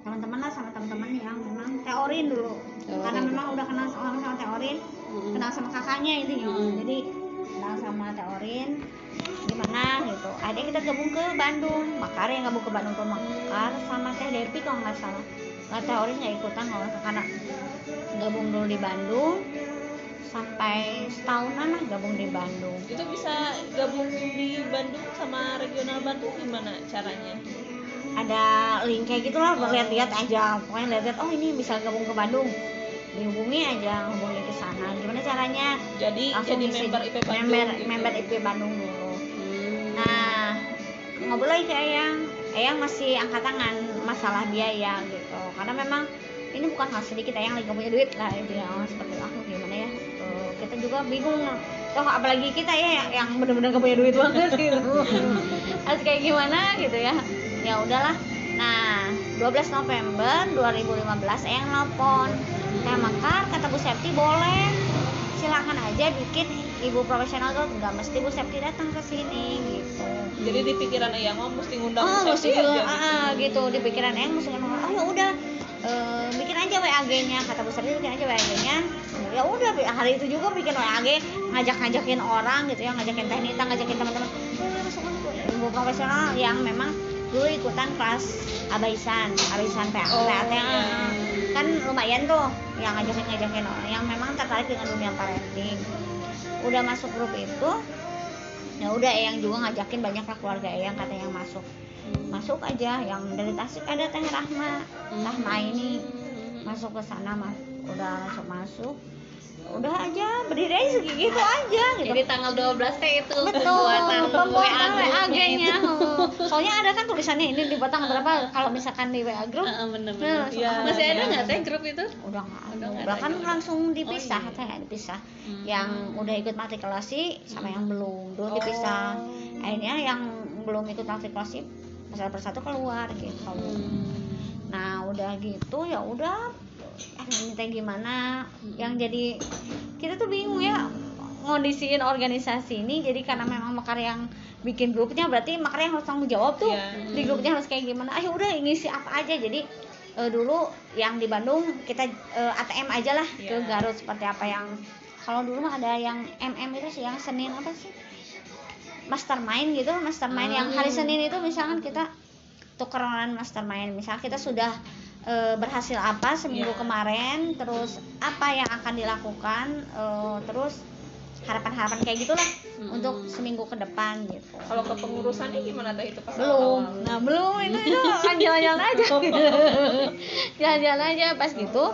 teman-teman lah sama teman-teman yang memang teorin dulu Teorin. karena memang udah kenal sama sama teorin Mm-mm. kenal sama kakaknya itu ya Mm-mm. jadi kenal sama teorin gimana gitu akhirnya kita gabung ke Bandung Makar yang gabung ke Bandung ke Makar sama Teh Depi kalau nggak salah nggak teorin nggak ikutan kalau karena gabung dulu di Bandung sampai setahunan lah gabung di Bandung. Itu bisa gabung di Bandung sama regional Bandung gimana caranya? Ada link kayak gitu lah lihat-lihat aja. Pokoknya lihat-lihat oh ini bisa gabung ke Bandung. Dihubungi aja hubungi ke sana. Gimana caranya? Jadi langsung jadi member IP Bandung member, gitu. member IP Bandung dulu. Hmm. nah ngobrol lagi ke Eyang Eyang masih angkat tangan masalah biaya gitu. Karena memang ini bukan hal sedikit Eyang lagi gak punya duit lah itu ya oh, seperti aku gimana ya kita juga bingung toh apalagi kita ya yang, yang benar-benar gak punya duit banget gitu. Harus kayak gimana gitu ya. Ya udahlah. Nah 12 November 2015 Eyang nelpon. Teh Mekar kata Bu Septi boleh silakan aja bikin ibu profesional tuh nggak mesti Bu Septi datang ke sini gitu. Jadi di pikiran Eyang oh mesti ngundang oh Bu mesti Septi aja ah, gitu. di pikiran Eyang mesti ngomong oh ya udah eh, bikin aja WAG-nya kata Bu Septi bikin aja WAG-nya ya udah hari itu juga bikin WAG ngajak-ngajakin orang gitu ya. Ngajakin Teh Nita ngajakin teman-teman. Ibu profesional yang memang dulu ikutan kelas abaisan abaisan PA Oh, PAT, iya. Kan lumayan tuh yang ngajakin ngajakin orang yang memang tertarik dengan dunia parenting. Udah masuk grup itu ya udah Eyang juga ngajakin banyak lah keluarga Eyang kata yang masuk. Masuk aja yang dari Tasik ada Teh Rahma Rahma ini. Masuk ke sana mas udah langsung masuk udah aja berdiri aja segitu aja gitu Jadi tanggal 12 teh itu betul pembuatan WA grupnya soalnya ada kan tulisannya ini di batang berapa kalau misalkan di WA grup Heeh, bener Nah, bener. Iya. Masih ada nggak teh grup itu? udah nggak ada udah ada kan langsung dipisah Oh, iya. teh dipisah Hmm. yang udah ikut matrikulasi sama yang belum dulu dipisah Oh. akhirnya yang belum ikut matrikulasi satu persatu keluar gitu Hmm. nah udah gitu ya udah teh gimana? Yang jadi kita tuh bingung ya ngondisiin organisasi ini jadi karena memang Mekar yang bikin grupnya berarti Mekar yang harus tanggung jawab tuh. Iya. di grupnya harus kayak gimana? Ayo udah ngisi apa aja. Jadi eh, dulu yang di Bandung kita eh, ATM aja lah. Ke Iya. Garut seperti apa yang kalau dulu mah ada yang MM itu sih yang Senin apa sih? Mastermind gitu mastermind yang hari Hmm. Senin itu misalkan kita tukeran mastermind. Misal kita sudah e, berhasil apa seminggu Iya. kemarin terus apa yang akan dilakukan e, terus harapan-harapan kayak gitulah Hmm. untuk seminggu ke depan gitu. Kalau kepengurusannya gimana teh itu pas belum. awal-awal? nah belum. Itu itu kan jalan-jalan aja. Jalan-jalan aja. Pas gitu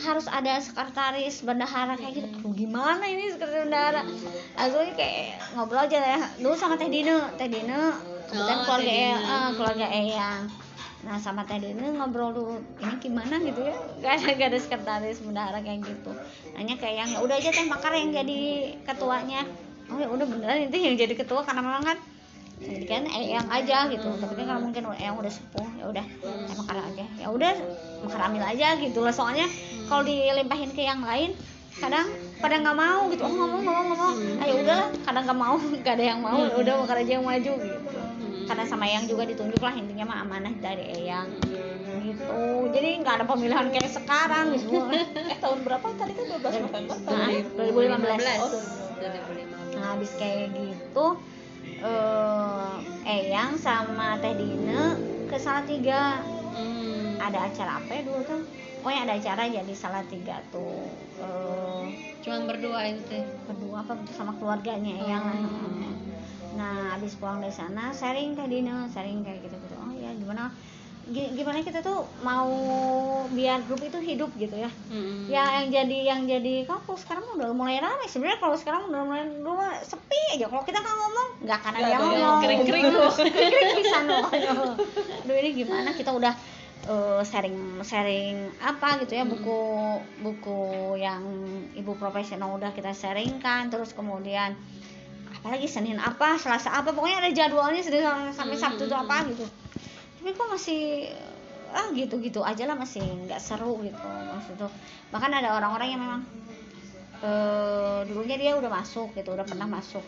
harus ada sekretaris bendahara kayak gitu. Aduh, gimana ini sekretaris bendahara? Langsung kayak ngobrol aja ya. Dulu sama teh Dine. Teh Dine kebetulan Oh, keluarga Teh Eyang, Dine. eh, keluarga Eyang nah sama teh Dine ngobrol dulu ini gimana? gitu ya. Gak ada sekretaris bendahara kayak gitu. Nanya ke Eyang ya udah aja teh Makar yang jadi ketuanya. Oh ya udah beneran itu yang jadi ketua karena memang kan jadi kan Eyang aja gitu. Tapi kan kalau mungkin Eyang udah sepuh ya udah saya Makar aja. Ya udah Makar ambil aja gitu lah soalnya kalau dilimpahin ke yang lain kadang pada nggak mau gitu. Oh ngomong ngomong ngomong. Ayo udahlah kadang nggak mau gak ada yang mau ya udah Makar aja yang maju gitu karena sama Eyang juga ditunjuk lah intinya mah amanah dari Eyang gitu jadi nggak ada pemilihan kayak sekarang gitu eh tahun berapa tadi kan 12 November nah, 2015 Oh, 2015. Nah, habis kayak gitu eh Eyang sama Teh Dine ke Salatiga Hmm. ada acara apa ya dulu tuh pokoknya ada acara jadi Salatiga tuh eh Cuman berdua itu teh. berdua apa sama keluarganya Eyang lah. Hmm. Nah habis pulang dari sana sharing Teh Dine sharing kayak gitu gitu oh ya gimana? Gi- gimana kita tuh mau biar grup itu hidup gitu ya? Hmm. ya yang jadi yang jadi kok kalau sekarang udah mulai ramai sebenarnya kalau sekarang udah mulai dulu sepi aja. Kalau kita nggak ngomong nggak akan ada yang ada yang ngomong. kering-kering. kering bisa loh Aduh ini gimana? Kita udah eh, sharing sharing apa gitu ya? Buku buku yang ibu profesional udah kita sharingkan terus kemudian apalagi Senin apa Selasa apa pokoknya ada jadwalnya Senin sampai Sabtu itu apa gitu. Tapi kok masih ah gitu-gitu aja lah masih nggak seru gitu maksud tuh. Bahkan ada orang-orang yang memang eh dulunya dia udah masuk gitu udah pernah masuk.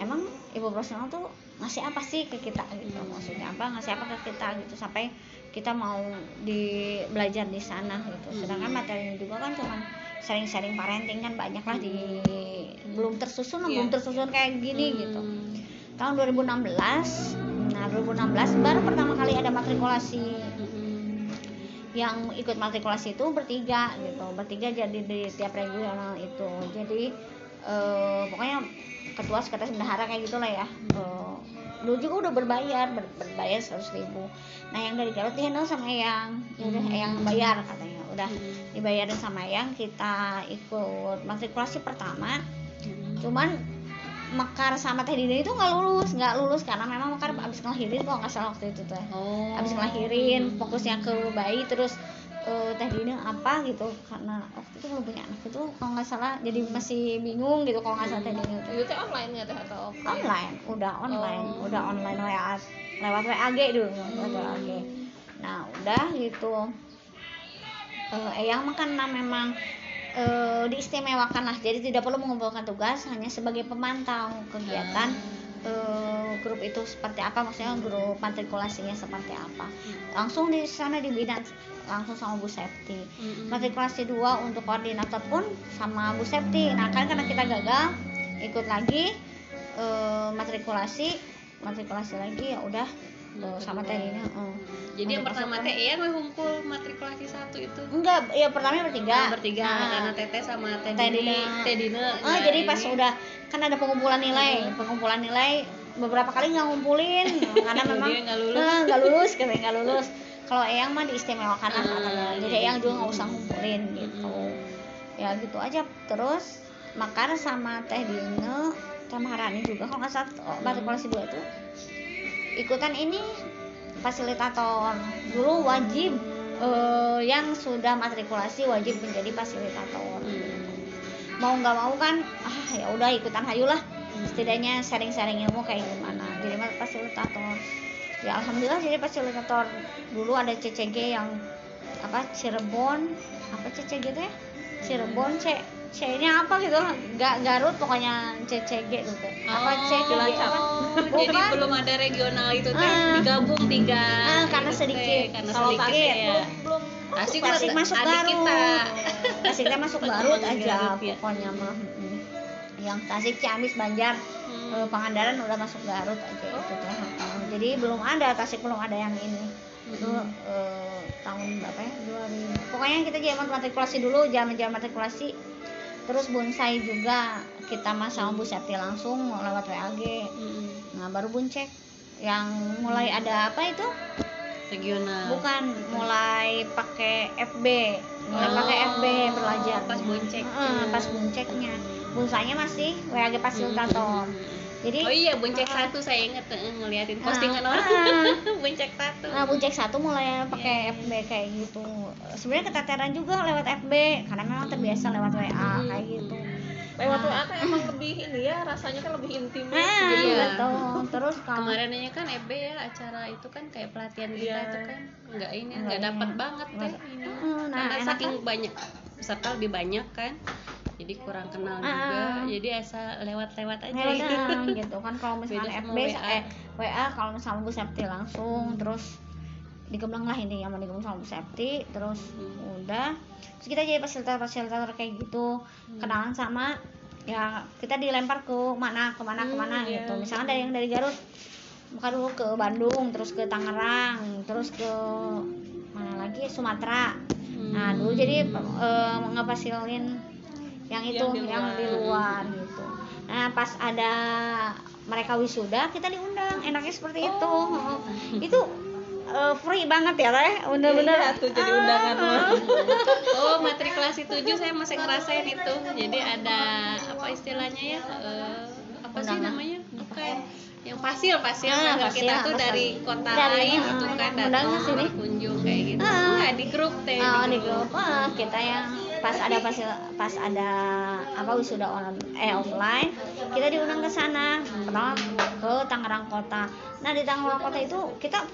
Emang ibu profesional tuh ngasih apa sih ke kita gitu? Maksudnya apa? Ngasih apa ke kita gitu sampai kita mau di belajar di sana gitu. Sedangkan materinya juga kan cuma sharing-sharing parenting kan banyak lah di belum tersusun belum Iya. tersusun kayak gini gitu. Hmm. tahun 2016 nah 2016 baru pertama kali ada matrikulasi. Hmm. yang ikut matrikulasi itu bertiga gitu bertiga jadi di tiap regional itu. Jadi eh, pokoknya ketua sekretaris bendahara kayak gitulah ya. Eh, dulu juga udah berbayar ber- berbayar seratus ribu. Nah yang dari Garut dihandle sama yang ya udah yang bayar katanya udah dibayarin sama yang kita ikut. Matrikulasi pertama. Cuman Mekar sama Teh Dina itu nggak lulus nggak lulus karena memang Mekar abis ngelahirin kalau nggak salah waktu itu teh Oh. habis ngelahirin fokusnya ke bayi terus eh, teh Dina apa gitu. Karena waktu itu belum punya anak itu kalau nggak salah jadi masih bingung gitu kalau nggak salah teh Dina itu. Itu teh online nggak teh atau offline? online udah online Oh. udah online WA lewat WAG dulu lewat WAG nah udah gitu eh Eyang mah karena memang eh, diistimewakan lah jadi tidak perlu mengumpulkan tugas hanya sebagai pemantau kegiatan eh, grup itu seperti apa maksudnya grup matrikulasinya seperti apa. Langsung di sana dibina langsung sama Bu Septi. Hmm. matrikulasi dua untuk koordinator pun sama Bu Septi. Nah kan karena kita gagal ikut lagi eh, matrikulasi matrikulasi lagi ya udah eh, sama Teh Dina eh. Jadi yang pertama teh Eyang ngumpul matrikulasi satu itu. enggak ya pertama bertiga Oh, bertiga Nah, karena Teteh sama Teh Dini. Dina. Teh Dina. Ah, jadi pas ini. udah kan ada pengumpulan nilai, pengumpulan nilai beberapa kali nggak ngumpulin karena memang nggak lulus. Eh, nggak lulus, katanya nggak lulus. Kalau Eyang mah diistimewakan lah Ah, katanya. Jadi iya. Eyang juga nggak usah ngumpulin gitu. Ya gitu aja. Terus Makar sama Teh Dina sama Harani juga kalau nggak salah oh, matrikulasi dua itu ikutan ini fasilitator. Dulu wajib eh, yang sudah matrikulasi wajib menjadi fasilitator. Hmm. mau nggak mau kan ah ya udah ikutan hayulah setidaknya sharing-sharing ilmu kayak gimana. Jadi fasilitator. Ya alhamdulillah jadi fasilitator. Dulu ada CCG yang apa Cirebon. Apa CCG ya Cirebon C C nya apa gitu Ga- Garut pokoknya CCG itu teh apa C Cilacap. apa Oh, jadi belum ada regional itu teh Ah. digabung tiga. Ah, karena Itu teh, sedikit. Karena Kalau sedikit Tasik ya. belum belum Tasik mah masuk adik Garut kita. Tasik teh masuk Garut aja Garut, ya. pokoknya mah yang Tasik Ciamis Banjar Hmm. Eh, Pangandaran udah masuk Garut aja itu teh. Eh, jadi belum ada Tasik belum ada yang ini itu eh, tahun berapa ya 2000 pokoknya kita zaman matrikulasi dulu zaman zaman matrikulasi terus bonsai juga kita mas sama Bu Septi langsung lewat WAG Hmm. nah baru buncek yang mulai ada apa itu? Regional. bukan mulai pakai FB mulai Oh, pakai FB belajar. Pas buncek. Eh, pas bunceknya bonsainya masih WAG fasilitator jadi Oh iya, buncek Ah. satu saya inget ngeliatin Ah, postingan orang. ah. buncek satu. Nah, buncek satu mulai pakai Iya. FB kayak gitu. Sebenarnya keteteran juga lewat FB karena memang terbiasa lewat WA Hmm. kayak gitu. lewat Nah. WA kan emang lebih ini ya rasanya kan lebih intim ya. Nah, Iya. betul. Terus kalau Kemarin aja kan FB ya acara itu kan kayak pelatihan kita Iya. tuh kan nggak ini Nggak dapat banget ini. Heeh, nah, Karena saking kan? banyak peserta lebih banyak kan. Jadi kurang kenal Ah, juga. ah. Jadi asal lewat-lewat aja Lewat, gitu. ah, gitu kan kalau misalnya FB WA. eh WA kalau misalnya Bu Septi langsung terus digembleng lah ini yang mau digembleng sama Bu Septi terus Hmm. udah terus kita jadi fasilitator fasilitator kayak gitu Hmm. kenalan sama ya kita dilempar ke mana ke mana Hmm, ke mana iya. gitu misalnya dari yang dari Garut bukan dulu ke Bandung terus ke Tangerang terus ke mana lagi Sumatera nah Hmm. dulu jadi eh, ngefasilin yang itu Yang di yang luar. di luar gitu nah pas ada mereka wisuda kita diundang enaknya seperti itu Oh. itu eh, free banget ya teh bener-bener Iya, tuh jadi undangan mah. Oh, matrikulasi 7 saya masih ngerasain itu. Jadi ada apa istilahnya ya? eh, apa sih Undangan. namanya? Bukan yang pasil pasil Ah, Nah, pasil, kita tuh pasil. dari kota Dari, lain ah, itu kan datang sini. berkunjung kayak gitu. Ah. Enggak di grup teh. Oh, di grup ah, kita yang pas ada pas pas ada apa wisuda on eh offline kita diundang ke sana pertama ke Tangerang Kota nah di Tangerang Kota itu kita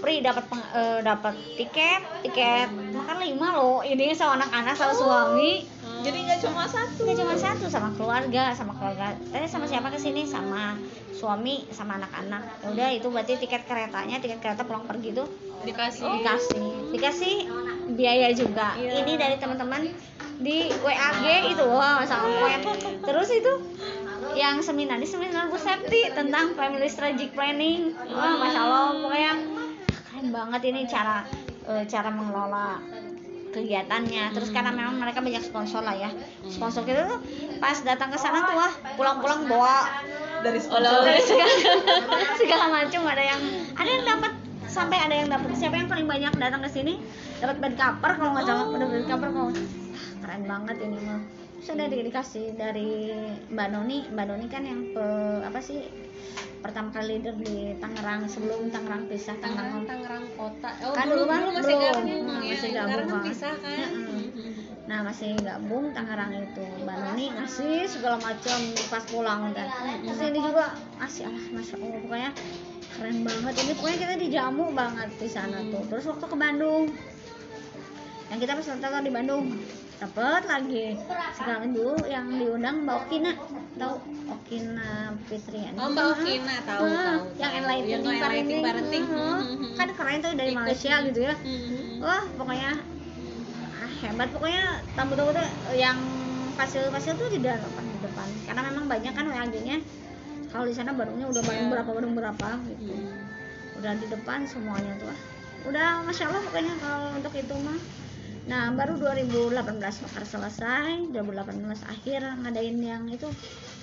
free dapat eh, dapat tiket tiket makan lima loh ini sama anak-anak sama suami Jadi nggak cuma satu. Nggak cuma satu sama keluarga, sama keluarga. Tadi sama siapa ke sini? Sama suami, sama anak-anak. Ya udah itu berarti tiket keretanya, tiket kereta pulang pergi itu dikasih dikasih, dikasih biaya juga. Iya. Ini dari teman-teman di WAG itu, wah sama poin. Terus itu yang seminar di seminar Bu Septi tentang family strategic planning. Wah, masya Allah, pokoknya keren banget ini cara eh, cara mengelola kegiatannya terus karena memang mereka banyak sponsor lah ya. Sponsor kita tuh pas datang ke sana tuh wah pulang-pulang bawa Dari oleh-oleh segala, segala macam. ada yang ada yang dapat sampai ada yang dapat. Siapa yang paling banyak datang ke sini? Dapat bed cover kalau nggak salah. Dapat bed cover kalau keren banget ini mah sudah di- dikasih dari Mbak Noni. Mbak Noni kan yang pe- apa sih pertama kali leader di Tangerang sebelum Tangerang pisah Tangerang Tangerang Tangerang kota. Oh Kan dulu dulu kan masih belum. gabung Hmm, ya masih gabung kan pisah kan? Mm-mm. Nah masih gabung Tangerang itu. Mbak Noni ngasih segala macam pas pulang kan. Terus ini juga ngasih alah masya Allah pokoknya keren banget ini. Pokoknya kita dijamu banget di sana tuh. Terus waktu ke Bandung. Yang kita tahu di Bandung dapet lagi. Sekarang dulu yang diundang Mbak Okina. Tahu Okina Fitri Oh, Mbak Okina, tahu, Ah, tahu, yang enlightening Yang parenting. Ah, Hmm. kan keren tuh dari Ikut. Malaysia gitu ya. Wah pokoknya ah, hebat. Pokoknya tamu-tamu tuh yang fasil-fasil tuh di depan di depan. Karena memang banyak kan WAG-nya kalau di sana barunya udah Iya. berapa baru berapa gitu. Udah di depan semuanya tuh. Ah. udah masya Allah pokoknya kalau untuk itu mah nah baru 2018 bakar selesai 2018 akhir ngadain yang itu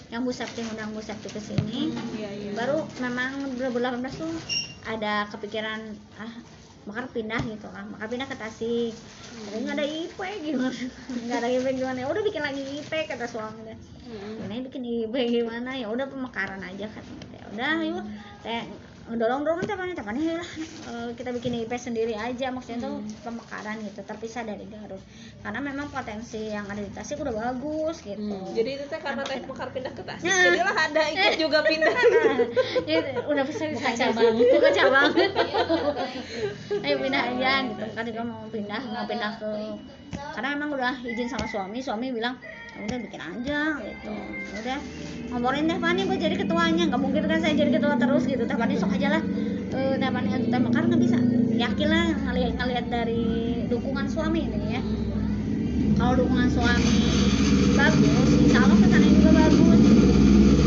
yang Bu Septi ngundang Bu Septi ke sini. Iya, iya. baru memang 2018 tuh ada kepikiran ah bakar pindah gitu kan bakar pindah ke Tasik. Tapi nggak ada IP gimana? Nggak ada IP gimana? Ya udah bikin lagi IP kata suami deh Hmm. ini bikin IP gimana? Ya udah pemekaran aja kan ya udah yuk teh dorong dorong teh mana teh mana ya lah eh, kita bikin IP sendiri aja maksudnya tuh pemekaran gitu terpisah dari Garut karena memang potensi yang ada di Tasik udah bagus gitu Hmm. Jadi itu teh karena teh Mekar pindah ke Tasik, Nah. jadilah ada ikut juga pindah. Ya, udah bisa bisa cabang. buka cabang ayo pindah aja gitu kan juga mau pindah mau pindah ke karena memang udah izin sama suami suami bilang "Ya udah bikin aja gitu. Ya udah ngomongin teh Fani buat jadi ketuanya. Nggak mungkin kan saya jadi ketua terus gitu. Teh Fani sok aja lah eh teh Fani teh Mekar nggak bisa. Yakin lah ngelihat ngelihat dari dukungan suami ini ya. Kalau dukungan suami bagus insya Allah ke sana juga bagus.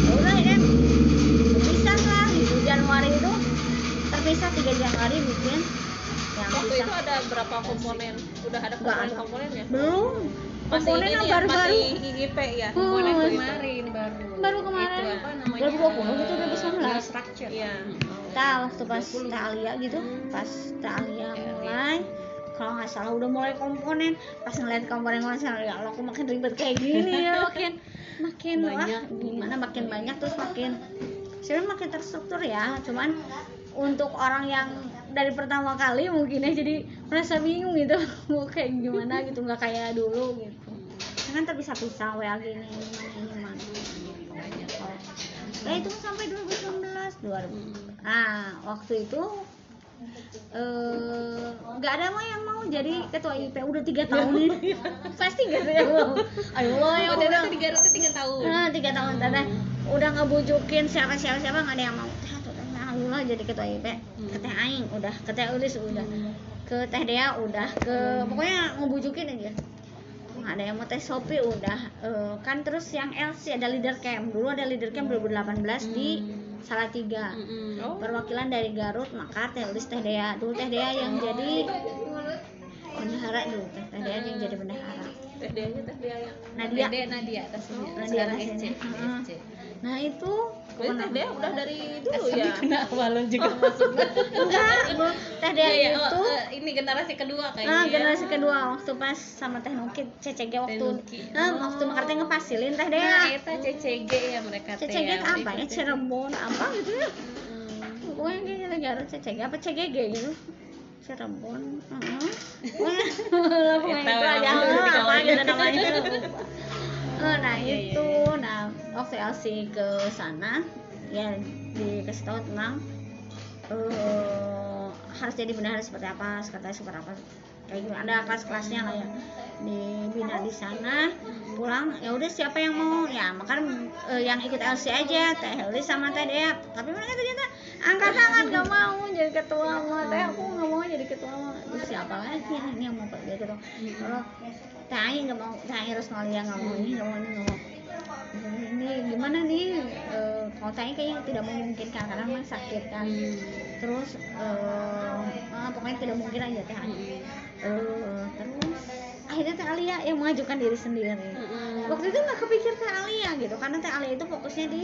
Ya udah ya terpisah lah. Gitu Januari itu terpisah 3 Januari bikin. Yang Waktu bisa. itu ada berapa komponen? Udah ada Nggak komponen ada. komponennya? belum Masih komponen ini yang ya, baru-baru masih IGP ya. Hmm. Komponen Oh, kemarin baru baru kemarin. itu apa namanya 2020 itu 2019. eh, structure Iya. kita waktu pas Teh Alia gitu pas Teh Alia mulai kalau nggak salah udah mulai komponen pas ngeliat komponen komponen ya Allah kok makin ribet kayak gini ya makin makin Banyak. wah gimana makin banyak terus makin sebenarnya makin terstruktur ya cuman untuk orang yang dari pertama kali mungkin ya jadi merasa bingung gitu. Mau kayak gimana gitu nggak kayak dulu gitu. Kan terpisah-pisah WA gini ini mana ini mana gitu. Nah itu sampai 2019 2000 Nah waktu itu eh, nggak ada mah yang mau jadi ketua IP udah tiga tahun ini pasti nggak ada yang mau. Ayo lo ya oh udah tuh tiga tahun. Nah tiga tahun udah ngebujukin siapa siapa siapa nggak ada yang mau lah jadi ketua IP ke teh Aing udah ke teh Ulis udah ke teh Dea udah ke pokoknya ngebujukin aja nggak ada yang mau teh Sopi udah Eh, kan terus yang LC ada leader camp dulu ada leader camp 2018 di Salatiga Mm-mm. Oh. perwakilan dari Garut maka teh Ulis teh Dea dulu teh Dea yang jadi bendahara dulu teh teh Dea yang jadi bendahara Teh dia teh dia yang. Nadia Dede Nadia atasnya Nadia sekarang atasnya. SC Heeh. SC nah itu Berarti teh dia udah dari dulu ya. kena balon juga masuknya enggak belum teh Dea Iya, oh, itu eh, ini generasi kedua kayaknya Ah, ya. generasi kedua waktu pas sama Teh Nuki CCG waktu ah, waktu makarnya ngepasilin Teh Nah, Dea. eta CCG ya mereka teh CCG ya, apa ya? Cirebon apa gitu ya? Hmm. Pokoknya kayaknya negara CCG apa CGG gitu. Cirebon. Heeh. Pokoknya pokoknya itu aja apa gitu namanya. Eh, nah Iya, iya, itu. nah waktu LC ke sana. Ya dikasih tahu tentang eh harus jadi bendahara seperti apa, sekretariat seperti apa. kayak gitu ada kelas-kelasnya lah ya. Dibina di sana. Pulang ya udah siapa yang mau? Ya makan eh, yang ikut LC aja. Teh Heli sama teh Dea. Tapi mereka ternyata angkat tangan gak mau jadi ketua mah teh. Aku nggak mau jadi ketua mah siapa lagi ini yang mau jadi ketua? Kalau Aing nggak mau teh Aing Rosmalia nggak mau ini nggak mau ini nggak mau. Ini gimana nih? Eh, kalau tanya kayaknya tidak memungkinkan karena memang sakit kan. Terus eh, ah, pokoknya tidak mungkin aja teh Ani. Eh, terus akhirnya teh Alia yang mengajukan diri sendiri waktu itu nggak kepikir teh Alia gitu karena teh Alia itu fokusnya di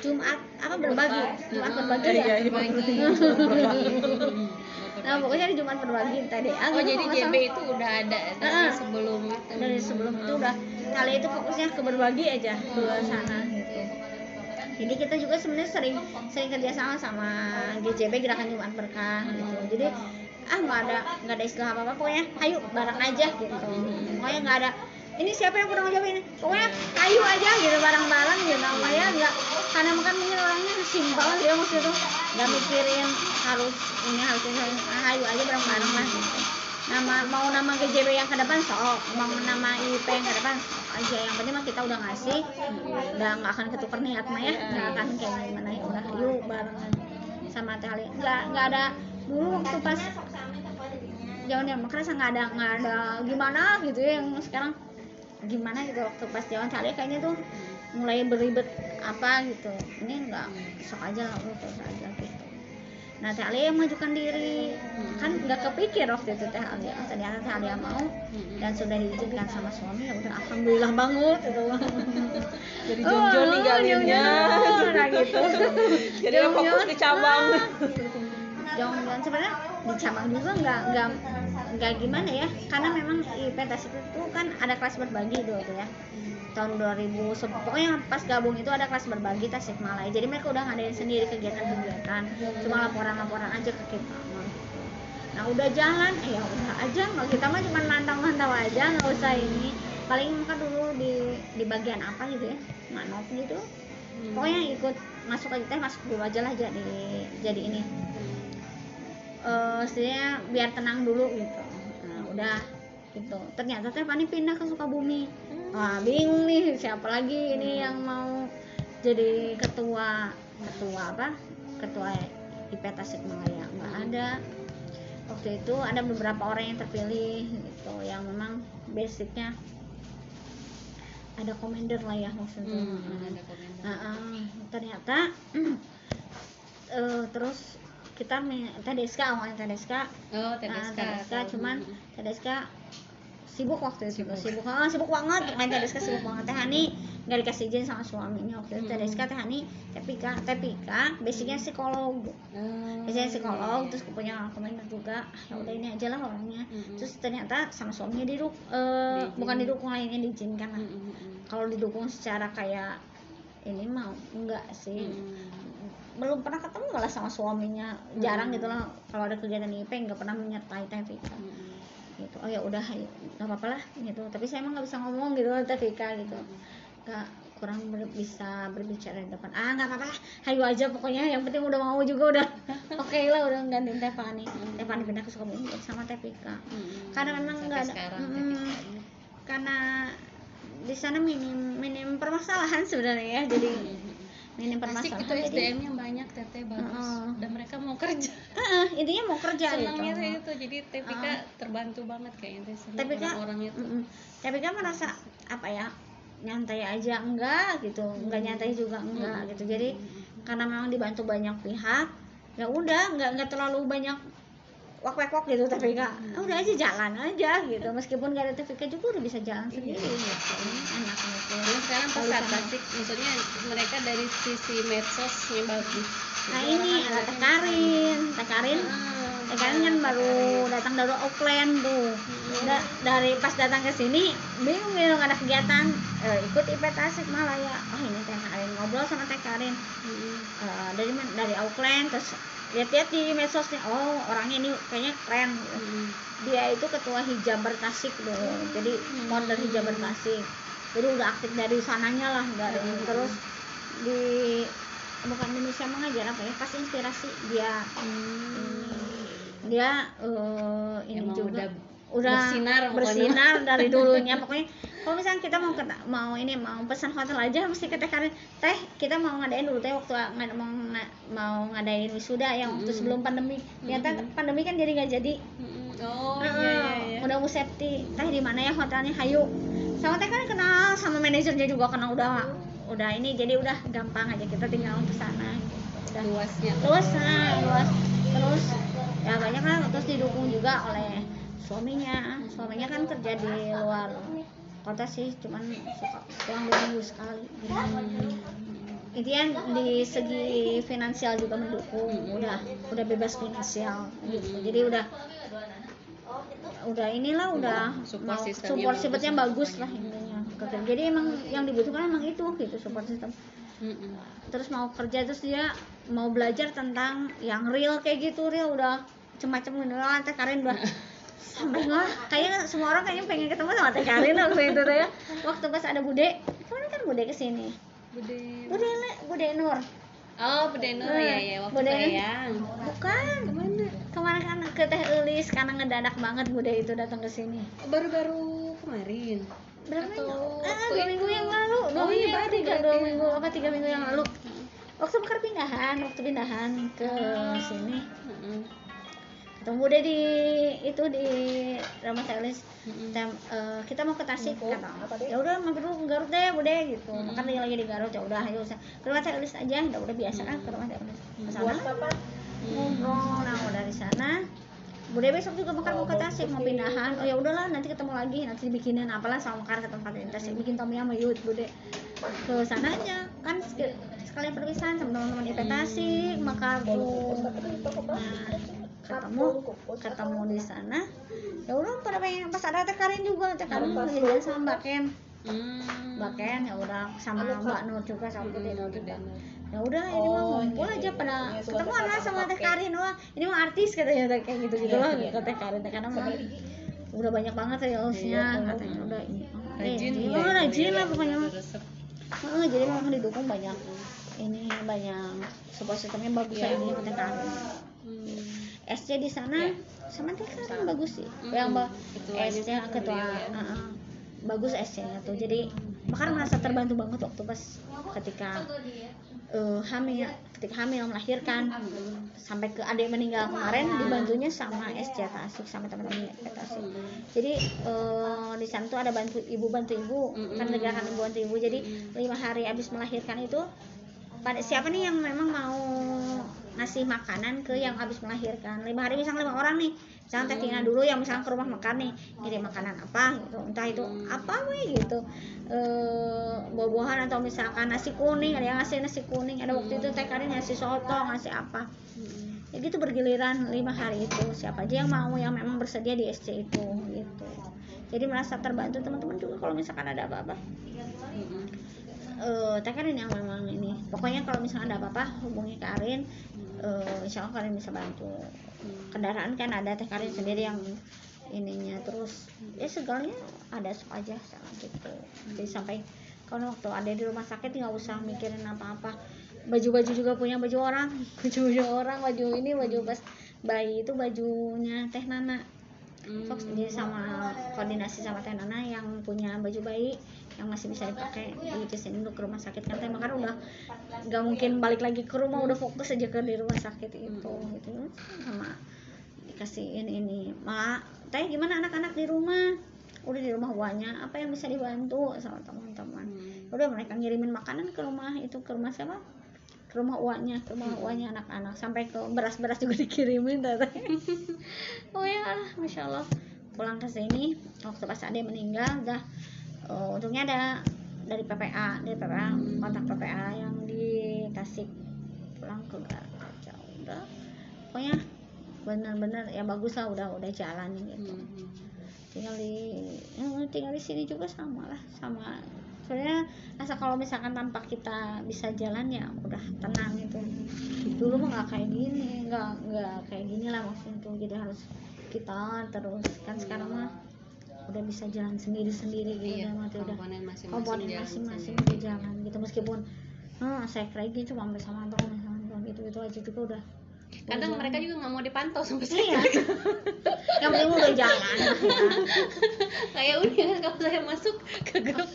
Jumat apa berbagi. Jumat. Berbagi ya? Iya, iya, nah pokoknya di Jumat berbagi tadi oh jadi JB itu udah ada dari Ah, ah. sebelum itu. Dari sebelum itu udah. Kali itu fokusnya ke berbagi aja ke sana. Gitu jadi kita juga sebenarnya sering sering kerjasama sama GJB Gerakan Jumat Berkah gitu. Jadi ah nggak ada nggak ada istilah apa apa pokoknya ayo bareng aja gitu. Pokoknya nggak ada ini siapa yang kurang jawab ini pokoknya ayo aja gitu bareng-bareng gitu. Namanya nggak karena kan mungkin orangnya simpel dia maksud itu nggak mikirin harus ini harus ini ayo aja bareng-bareng lah gitu. Nama mau nama GJB yang ke depan sok. Mau nama IP yang ke depan aja. Yang penting mah kita udah ngasih udah nggak akan ketukar niat mah ya nggak akan kayak gimana ya udah yuk barengan. Sama Teh Ali nggak nggak ada dulu waktu pas zaman yang kerasa nggak ada nggak ada gimana gitu ya yang sekarang gimana gitu waktu pas Teh Ali kayaknya tuh mulai beribet apa gitu. Ini nggak sok aja lah udah terus aja gitu. Nah Teh Alia yang mengajukan diri. Kan nggak kepikir waktu itu Teh Alia. Ternyata Teh Alia mau dan sudah diizinkan sama suami ya udah alhamdulillah banget gitu. Jadi jonjon nih galinnya. nah gitu. Jadi fokus ke cabang. Jangan sebenarnya di cabang juga nggak nggak nggak gimana ya karena memang IP Tasik itu kan ada kelas berbagi dulu tuh ya. Tahun 2000 se- pokoknya pas gabung itu ada kelas berbagi Tasikmalaya jadi mereka udah ngadain sendiri kegiatan-kegiatan cuma laporan-laporan aja ke kita. Nah udah jalan ya udah aja. Nggak kita mah cuma mantau-mantau aja nggak usah ini. Paling maka dulu di di bagian apa gitu ya manop gitu. Pokoknya ikut masuk aja teh masuk dulu aja lah jadi jadi ini. Setidaknya biar tenang dulu gitu udah gitu. Ternyata teh Fani pindah ke Sukabumi. Wah bingung nih siapa lagi ini yang mau jadi ketua ketua apa? Ketua IP Tasikmalaya nggak ada. Waktu itu ada beberapa orang yang terpilih gitu yang memang basicnya ada komander lah ya maksudnya. Hmm, ada komentar. Nah, eh, ternyata eh, terus kita TDSK awalnya TDSK oh nah, TDSK TDSK tahu. cuman. TDSK sibuk waktu itu. Sibuk. sibuk. Ah, sibuk banget. Main TDSK sibuk banget. Teh Hani nggak dikasih izin sama suaminya waktu itu. Hmm. TDSK Teh Hani TPK TPK basicnya psikolog. Oh, biasanya psikolog terus punya komentar juga. Ya udah ini aja lah orangnya. Terus ternyata sama suaminya diduk eh, bukan didukung lainnya diizinkan lah. Kalau didukung secara kayak ini mau enggak sih. Belum pernah ketemu malah sama suaminya. Jarang Hmm. gitu lah kalau ada kegiatan IP nggak pernah menyertai Teh Vika. Mm, gitu. Oh ya udah ayo nggak apa-apa lah gitu. Tapi saya emang nggak bisa ngomong gitu Teh Vika gitu. Nggak kurang ber- bisa berbicara di depan. Ah nggak apa-apa lah ayo aja pokoknya. Yang penting udah mau juga udah oke lah udah gantiin Teh Fani Teh Fani pindah ke Sukabumi sama Teh Vika. Mm, mm. karena memang nggak ada sekarang mm, TPK-nya. karena di sana minim minim permasalahan sebenarnya ya. Jadi minim Asik itu permasalahan. jadi SDM yang banyak teteh bagus. Heeh. dan mereka mau kerja. Heeh, intinya mau kerja senangnya gitu itu. Jadi TPK Heeh. terbantu banget kayaknya tapi kan orang-orang itu. Kan merasa apa ya nyantai aja enggak gitu. Enggak nyantai juga enggak gitu. Jadi karena memang dibantu banyak pihak ya udah enggak enggak terlalu banyak wak wak wak gitu tapi kak udah aja jalan aja gitu. Meskipun gak ada TVK juga udah bisa jalan sendiri gitu. Enak gitu. Dan sekarang pas Kalau saat sama- tasik maksudnya mereka dari sisi medsosnya bagus. Nah ini ada Teh Karin. Teh Karin? Teh Karin kan baru datang dari Auckland tuh. Da- dari pas datang ke sini bingung nggak ada kegiatan. Eh, ikut IP Tasik malah ya oh ini Teh Karin ngobrol sama Teh Karin. Eh, dari dari Auckland terus lihat-lihat di medsosnya. Oh orangnya ini kayaknya keren. Gitu. dia itu ketua hijaber Tasik dulu jadi founder hijaber Tasik jadi udah aktif dari sananya lah dari terus di bukan Indonesia mengajar apa ya pas inspirasi dia. Dia eh, ini Emang juga. udah udah Bersinar bersinar dari dulunya. Pokoknya kalau misalnya kita mau keta- mau ini mau pesan hotel aja mesti ke teh Karin teh kita mau ngadain dulu. Teh waktu ngad- mau mau ngadain wisuda yang waktu Mm-mm. sebelum pandemi. Ternyata pandemi kan jadi nggak jadi. Oh Heeh, iya iya iya. Udah mau safety. Teh di mana ya hotelnya? Hayu. Sama teh kan kenal sama manajernya juga kenal. Udah udah ini jadi udah gampang aja. Kita tinggal ke sana. Gitu. luasnya. Luas nah luas. Terus ya banyak lah. Terus didukung juga oleh suaminya suaminya kan kerja di luar kota sih cuman suka pulang dua minggu sekali intinya di segi finansial juga mendukung udah udah bebas finansial gitu jadi udah udah inilah udah Support mau support bagus. systemnya bagus lah intinya jadi emang yang dibutuhkan emang itu gitu support system Mm-mm. terus mau kerja terus dia mau belajar tentang yang real kayak gitu real udah macam-macam gitu lah teh Karin udah nggak kayaknya semua orang kayaknya pengen ketemu sama teh Karin waktu itu tuh ya. Waktu pas ada bude kemarin kan bude ke sini. Bude. Bude bude Nur. Oh, Bude Nur ya ya waktu Bude. Eyang. bukan. Ke mana? kemarin kan ke teh Elis karena ngedadak banget bude itu datang ke sini. Baru-baru kemarin. berapa minggu. Atau ah waktu dua minggu yang lalu. Dua Oh, minggu iya, tiga dua minggu apa tiga minggu yang lalu. Waktu bakar pindahan waktu pindahan ke sini. Ketemu deh di itu di Ramah Telis Mm-mm. Tem- eh, kita mau ke Tasik. Kata ya udah mampir dulu ke Garut deh bude gitu. Kan dia lagi di Garut ya udah ayo usah ke Ramah Telis aja udah udah biasa kan ke Ramah Telis ke sana. Ngobrol nah udah dari sana. Bude besok juga bakal mau ke Tasik mau pindahan. Oh ya udahlah nanti ketemu lagi nanti dibikinin apalah sama Mekar ke tempat di Tasik. Bikin Tommy sama Yud Bude ke sana aja kan sek- sekalian perpisahan sama teman-teman IP Tasik Mekar tuh nah ketemu ketemu di sana. Ya udah pada pengen pas ada teh Karin juga teh Karin lagi jalan sama Mbak Ken. Hmm. Mbak Ken ya udah sama Mbak Nur juga sama Bude Nur juga. ya udah ini mah ngumpul aja pada ketemu lah sama teh Karin wah. Ini mah artis katanya kayak gitu gitu loh ke teh Karin teh karena mah udah banyak banget reelsnya katanya. udah ini. Rajin eh, ya. oh, rajin lah pokoknya mah. jadi memang didukung banyak ini banyak support systemnya bagus Iya. ya ini teh Karin Hmm. SC di sana sama teh Karin bagus sih Mm-mm. yang SC kan ketua ya. heeh. bagus SC nya tuh jadi bahkan merasa terbantu banget waktu pas ketika eh, hamil ketika hamil melahirkan sampai ke adik meninggal kemarin dibantunya sama SC Tasik sama teman-teman Tasik jadi eh, di sana tuh ada bantu ibu bantu ibu kan Mm-mm. gerakan ibu bantu ibu jadi lima hari abis melahirkan itu pada siapa nih yang memang mau ngasih makanan ke yang habis melahirkan. Lima hari misalnya lima orang nih misalnya teh Tina dulu yang misalnya ke rumah makan nih ngirim makanan apa? Gitu. Entah itu apa weh gitu. Eh buah-buahan atau misalkan nasi kuning ada yang ngasih nasi kuning ada waktu itu teh Karin ngasih soto ngasih apa. Ya gitu bergiliran lima hari itu. Siapa aja yang mau yang memang bersedia di SC itu gitu. Jadi merasa terbantu teman-teman juga kalau misalkan ada apa-apa. Eh Teh Karin yang memang ini. Pokoknya kalau misalnya ada apa-apa hubungi Karin eh insya Allah Karin bisa bantu. Kendaraan kan ada Teh Karin sendiri yang ininya. Terus ya segalanya ada aja sama gitu. Jadi sampai kalau waktu ada di rumah sakit nggak usah mikirin apa-apa. Baju-baju juga punya baju orang. Baju-baju orang baju ini baju pas bayi itu bajunya Teh Nana Hmm. Fox jadi sama koordinasi sama Teh Nana yang punya baju bayi yang masih bisa dipakai di sini untuk ke rumah sakit. Kan Teh Makar udah nggak mungkin balik lagi ke rumah udah fokus aja ke di rumah sakit itu gitu. Sama dikasihin ini mak Teh gimana anak-anak di rumah? Udah di rumah uangnya apa yang bisa dibantu? sama teman-teman. Hmm. udah mereka ngirimin makanan ke rumah itu ke rumah siapa ke rumah uangnya ke rumah uangnya anak-anak. Sampai ke beras-beras juga dikirimin teteh oh ya masya allah. Pulang ke sini waktu pas ade meninggal udah eh, untungnya ada dari PPA dari PPA kontak PPA yang di Tasik. Pulang ke Garut jauh udah. Pokoknya benar-benar ya bagus lah udah udah jalan gitu. Hmm. tinggal di ya, tinggal di sini juga sama lah sama soalnya asa kalau misalkan tanpa kita bisa jalan ya udah tenang gitu. Dulu mah nggak kayak gini nggak nggak kayak gini lah maksudnya tuh. Jadi harus kita terus. Kan sekarang mah udah bisa jalan sendiri sendiri gitu. Iya, udah mati udah. komponen masing-masing udah jalan gitu. Meskipun nah, saya lagi cuma sampai sama sama gitu. Itu aja juga udah. Kadang mereka juga nggak mau dipantau sampai saya yang penting udah jalan. Ya. kayak udah kalau saya masuk ke grup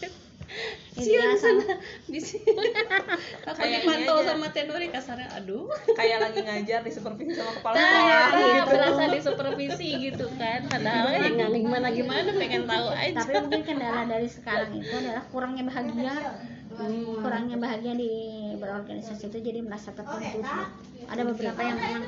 sian sama. sana di sini. Aku dipantau aja. sama tenori kasarnya aduh. Kayak lagi ngajar di supervisi sama kepala Nah, sekolah. iya, gitu. berasa di supervisi gitu kan. Padahal ya nggak gimana gimana pengen tahu aja. Tapi mungkin kendala dari sekarang itu adalah kurangnya bahagia. Kurangnya bahagia di berorganisasi itu jadi merasa tertuntut ada beberapa yang memang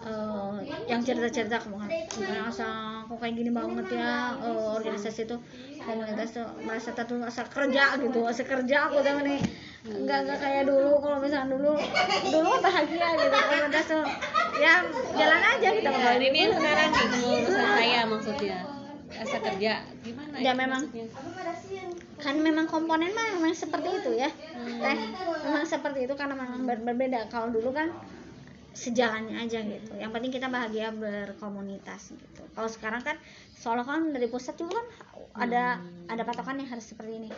eh, yang cerita-cerita kemarin merasa kok kayak gini banget ya eh, organisasi itu komunitas tuh merasa tertuntut asal kerja gitu asal kerja aku tuh nih nggak nggak kayak dulu kalau misalnya dulu dulu bahagia gitu. Komunitas tuh ya jalan aja kita Nah, ini yang sekarang nih urusan saya maksudnya asa kerja gimana Ya, itu memang. maksudnya? kan memang komponen mah memang seperti itu ya. Teh memang seperti itu karena memang ber- berbeda. Kalau dulu kan sejalannya aja gitu. Yang penting kita bahagia berkomunitas gitu. Kalau sekarang kan soalnya kan dari pusat juga kan ada ada patokan yang harus seperti ini.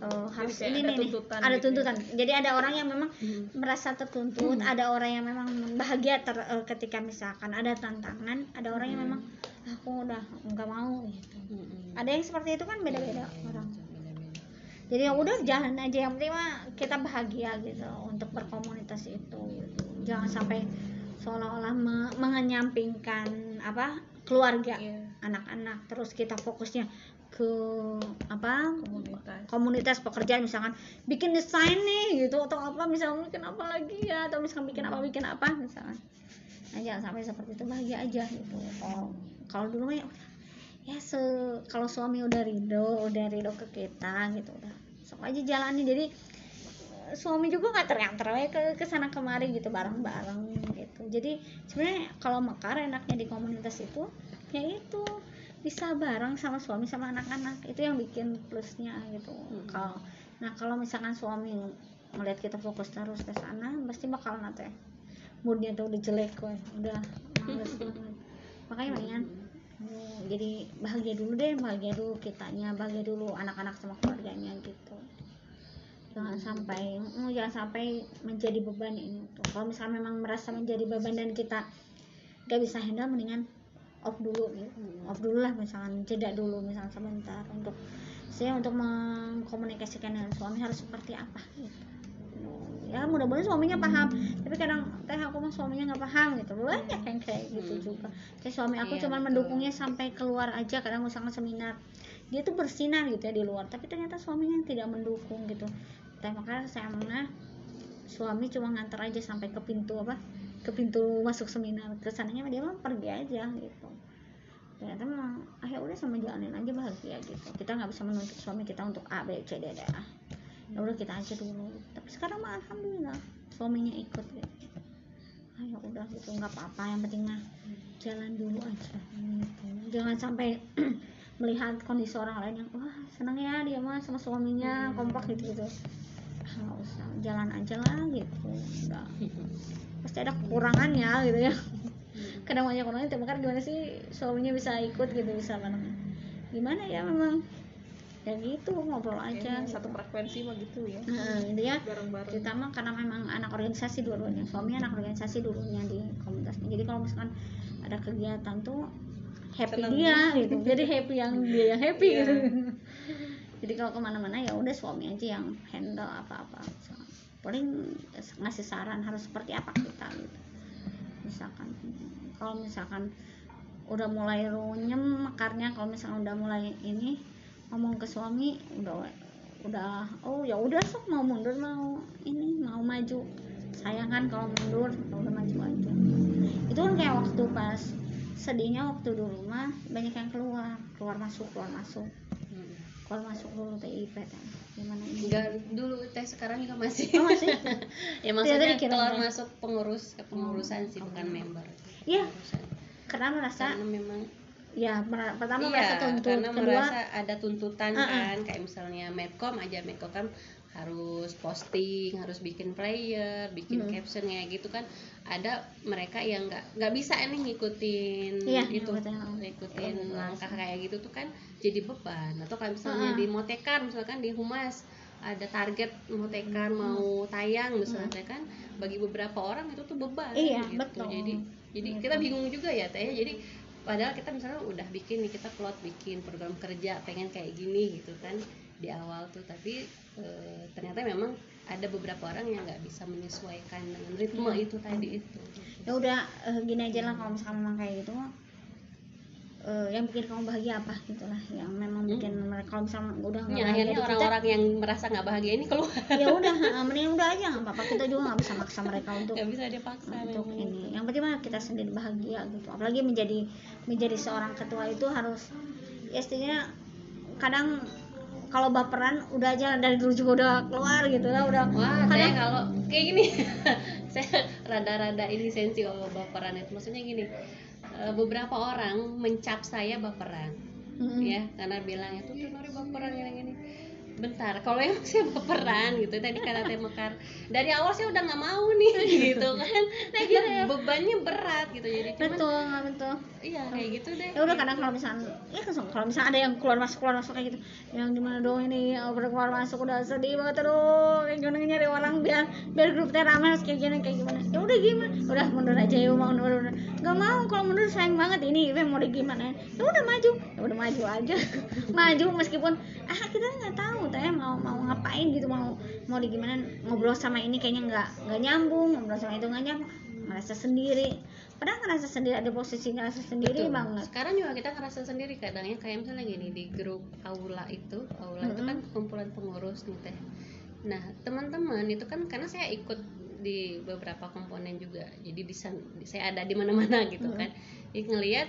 Eh, harus kayak ini ada nih, nih. tuntutan ada gitu. ya. tuntutan. Jadi ada orang yang memang merasa tertuntut ada orang yang memang bahagia ter- eh, ketika misalkan ada tantangan ada orang yang memang "Ah, aku udah nggak mau gitu. Ada yang seperti itu kan beda-beda orang. Jadi ya udah jalan aja. Yang penting mah kita bahagia gitu untuk berkomunitas itu. Gitu. jangan sampai seolah-olah me- mengenyampingkan apa keluarga Iya. anak-anak. Terus kita fokusnya ke apa Komunitas. komunitas pekerjaan misalkan bikin desain nih gitu atau apa misalnya bikin apa lagi ya atau misalkan bikin apa bikin apa misalkan. Nah, jangan sampai seperti itu bahagia aja gitu. Kalau kalau dulu ya ya se kalau suami udah ridho udah ridho ke kita gitu. Udah sok aja jalani. Jadi suami juga nggak teriak-teriak ke ke sana kemari gitu bareng-bareng gitu. Jadi sebenarnya kalau mekar enaknya di komunitas itu ya itu bisa bareng sama suami sama anak-anak. Itu yang bikin plusnya gitu. Kalau nah kalau misalkan suami melihat kita fokus terus ke sana pasti bakal nate moodnya tuh udah jelek woy. udah males banget. Makanya mendingan oh, jadi bahagia dulu deh bahagia dulu kitanya bahagia dulu anak-anak sama keluarganya gitu jangan sampai oh, jangan sampai menjadi beban ini. Tuh kalau misalnya memang merasa menjadi beban dan kita gak bisa handle mendingan off dulu gitu. Off dulu lah misalkan jeda dulu misalkan sebentar untuk saya untuk mengkomunikasikan dengan suami harus seperti apa gitu. Ya mudah-mudahan suaminya paham. Tapi kadang teh aku mah suaminya nggak paham gitu. Banyak yang kayak gitu juga. Kayak suami aku Iya, cuma mendukungnya sampai keluar aja kadang misalkan seminar. Dia tuh bersinar gitu ya di luar. Tapi ternyata suaminya tidak mendukung gitu teh makanya saya mah suami cuma nganter aja sampai ke pintu apa ke pintu masuk seminar. Ke sananya dia mah pergi aja gitu. Ternyata memang ah ya udah sama jalanin aja bahagia gitu. Kita nggak bisa menuntut suami kita untuk A B C D D A. Ya udah kita aja dulu. Tapi sekarang mah alhamdulillah suaminya ikut gitu. Ah ya udah gitu. Nggak apa-apa yang penting mah jalan dulu aja gitu. jangan sampai melihat kondisi orang lain yang wah seneng ya dia mah sama suaminya kompak gitu gitu nggak usah jalan aja lah gitu. Udah pasti ada kekurangannya gitu ya. Kadang banyak orang yang kan gimana sih suaminya bisa ikut gitu bisa namanya gimana ya memang? Ya gitu ngobrol aja Kayaknya satu frekuensi mah gitu ya. Nah, intinya bareng-bareng. Kita mah karena memang anak organisasi dua-duanya. Suami anak organisasi dulunya di komunitasnya. Jadi kalau misalkan ada kegiatan tuh happy Seneng. dia gitu. Jadi happy yang dia yang happy Iya. gitu jadi kalau ke mana-mana ya udah suami aja yang handle apa-apa. Paling ngasih saran harus seperti apa kita gitu. Misalkan kalau misalkan udah mulai runyem mekarnya kalau misalkan udah mulai ini ngomong ke suami udah udah oh ya udah sok mau mundur mau ini mau maju. Sayang kan kalau mundur udah maju aja. Itu kan kayak waktu pas sedihnya waktu dulu mah banyak yang keluar keluar masuk keluar masuk keluar masuk dulu TIP kan gimana ini Enggak dulu teh sekarang juga masih. Oh, masih? ya maksudnya dikira keluar masuk pengurus ke pengurusan sih bukan member. Iya. Karena merasa Karena memang ya mer- pertama iya, merasa tuntut karena kedua merasa ada tuntutan Uh-uh. kan kayak misalnya Medcom aja Medcom kan harus posting, harus bikin player, bikin Hmm. caption kayak gitu kan. Ada mereka yang nggak nggak bisa nih ngikutin Iya, itu, ngikutin. ngikutin langkah kayak gitu tuh kan jadi beban. Atau kalau misalnya Uh-uh. di Motekar misalkan di Humas ada target mau tekan mau tayang misalnya teh kan bagi beberapa orang itu tuh beban Iya, gitu. betul. jadi jadi Betul. kita bingung juga ya teh jadi padahal kita misalnya udah bikin nih kita plot bikin program kerja pengen kayak gini gitu kan di awal tuh tapi eh, ternyata memang ada beberapa orang yang nggak bisa menyesuaikan dengan ritme itu tadi itu. Ya udah eh, gini aja lah kalau misalkan memang kayak gitu eh, yang bikin kamu bahagia apa gitulah yang memang bikin mereka kalau misalnya udah nggak ya, akhirnya kita orang-orang yang merasa nggak bahagia ini keluar. Ya udah mending udah aja nggak apa-apa kita juga nggak bisa maksa mereka untuk nggak bisa dipaksa untuk memang. ini. Yang penting mah kita sendiri bahagia gitu. Apalagi menjadi menjadi seorang ketua itu harus ya istilahnya kadang kalau baperan udah aja dari dulu juga udah keluar gitu lah udah Wah, saya kalau kayak gini, saya rada-rada ini sensi kalau baperan itu. Maksudnya gini, eh, beberapa orang mencap saya baperan, Mm-mm. ya, karena bilangnya tuh tuh Nori baperan gini-gini. Bentar, kalau yang saya baperan gitu, tadi kata Teh Mekar, dari awal saya udah nggak mau nih, gitu kan. Nah, gitu, bebannya berat gitu, jadi cuman, betul nggak betul. Iya kayak gitu deh. ya udah kadang kalau misalnya ya kan kalau misalnya ada yang keluar masuk keluar masuk kayak gitu yang di mana dong ini? Udah keluar masuk udah sedih banget aduh. Kayak gimana nyari orang biar biar grup teh rame harus kayak gini kayak gimana. Ya udah gimana? Udah mundur aja yuk mau mundur mundur. Nggak mau kalau mundur sayang banget ini mau di gimana? Ya udah maju. Ya udah maju aja. Maju meskipun ah kita nggak tahu teh mau mau ngapain gitu mau mau di gimana ngobrol sama ini kayaknya nggak nggak nyambung ngobrol sama itu nggak nyambung merasa sendiri padahal ngerasa sendiri ada posisi ngerasa sendiri Betul. banget Sekarang juga kita ngerasa sendiri kadangnya kayak misalnya gini di grup aula itu, aula itu kan kumpulan pengurus nih teh. Nah teman-teman itu kan karena saya ikut di beberapa komponen juga, jadi di san- saya ada di mana-mana gitu kan. Jadi ngelihat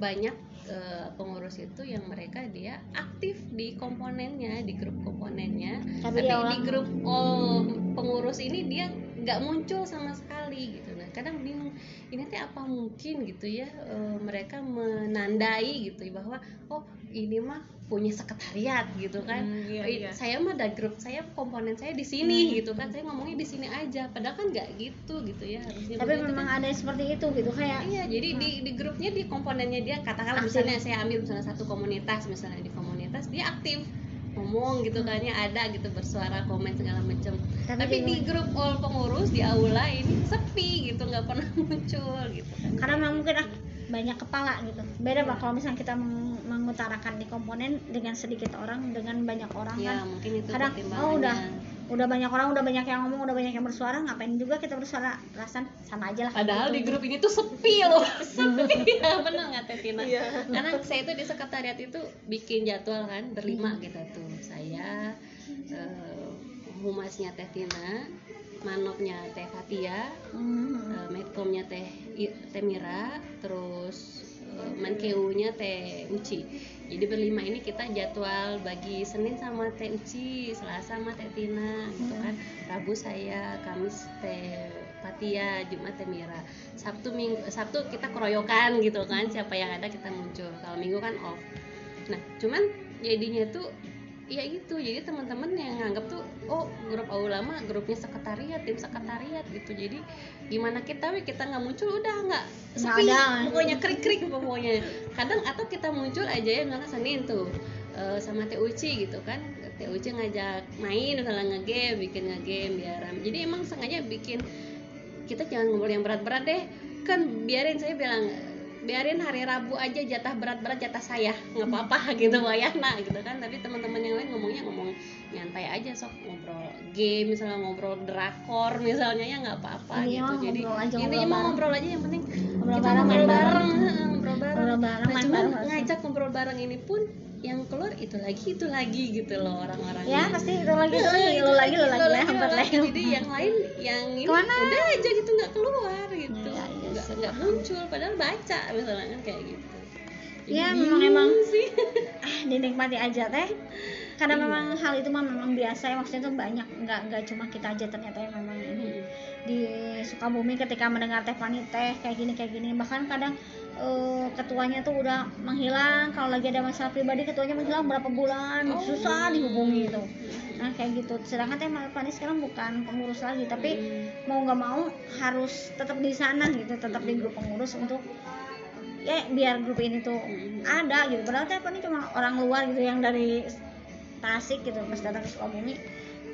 banyak eh, pengurus itu yang mereka dia aktif di komponennya, di grup komponennya, Tapi tapi, di grup all pengurus ini dia nggak muncul sama sekali gitu. Nah kadang bingung ini teh apa mungkin gitu ya eh, mereka menandai gitu bahwa oh ini mah punya sekretariat gitu kan. Hmm, iya, iya. saya mah ada grup saya komponen saya di sini gitu kan. Saya ngomongnya di sini aja. Padahal kan nggak gitu gitu ya harusnya tapi memang kan. ada seperti itu gitu kayak Iya, jadi di di grupnya di komponennya dia katakanlah Aktif. misalnya saya ambil misalnya satu komunitas misalnya di komunitas dia aktif. Ngomong gitu kan ya ada gitu bersuara komen segala macam. Tapi tapi, di- di grup all pengurus di aula ini sepi gitu nggak pernah muncul gitu kan. Karena memang mungkin ah, banyak kepala gitu. Beda pak kalau misalnya kita meng- mengutarakan di komponen dengan sedikit orang dengan banyak orang ya kan. mungkin itu kadang oh udah udah banyak orang udah banyak yang ngomong udah banyak yang bersuara ngapain juga kita bersuara? Rasan sama aja lah. Padahal gitu. di grup ini tuh sepi loh, sepi. Ya bener nggak Teh Tina? Iya. Karena saya itu di sekretariat itu bikin jadwal kan berlima kita tuh, saya eh, humasnya Teh Tina, manopnya Teh Fatia, Hmm. eh, medcomnya Teh Teh Mira, terus menkeunya Teh Uci. Jadi berlima ini kita jadwal bagi Senin sama Teh Uci, Selasa sama Teh Tina, gitu kan. Rabu saya, Kamis Teh Fatia, Jumat Teh Mira. Sabtu Minggu Sabtu kita keroyokan gitu kan, siapa yang ada kita muncul. Kalau Minggu kan off. Nah, cuman jadinya tuh ya gitu. Jadi teman-teman yang nganggap tuh oh grup aula mah grupnya sekretariat tim sekretariat gitu. Jadi gimana kita we kita nggak muncul udah nggak Nggak sepi. pokoknya krik krik pokoknya. Kadang atau kita muncul aja ya misalnya Senin tuh eh, sama Teh Uci gitu kan. Teh Uci ngajak main misalnya ngegame bikin ngegame biar jadi emang sengaja bikin kita jangan ngobrol yang berat-berat deh. Kan biarin saya bilang biarin hari Rabu aja jatah berat-berat jatah saya nggak apa-apa gitu wayana gitu kan. Tapi teman-teman yang lain ngomongnya ngomong nyantai aja sok ngobrol game misalnya ngobrol drakor misalnya ya nggak apa-apa gitu. Mah jadi aja, intinya ngobrol aja yang penting Ngobrol kita bareng, ngobrol bareng, ngobrol bareng. Ngobrol bareng, nah cuman bareng ngajak ngobrol bareng ini pun yang keluar itu lagi itu lagi gitu loh orang-orang ya pasti itu lagi itu lagi lu lagi lu lagi ya empat lagi. Jadi yang lain yang ini Ke mana? udah aja gitu nggak keluar gitu nggak muncul padahal baca misalnya kan kayak gitu. Jadi Ya, memang- emang. sih. Ah dinikmati aja teh. Karena Iya. memang hal itu mah memang biasa ya maksudnya tuh banyak nggak nggak cuma kita aja ternyata yang memang ini di Sukabumi ketika mendengar teh Fani teh kayak gini kayak gini. Bahkan kadang eh, ketuanya tuh udah menghilang. Kalau lagi ada masalah pribadi ketuanya menghilang berapa bulan? Oh. susah dihubungi itu. Nah kayak gitu. Sedangkan teh Fani sekarang bukan pengurus lagi tapi mau nggak mau harus tetap di sana gitu tetap di grup pengurus untuk ya biar grup ini tuh ada gitu. Padahal teh Fani cuma orang luar gitu yang dari Tasik gitu. Pas datang ke Sukabumi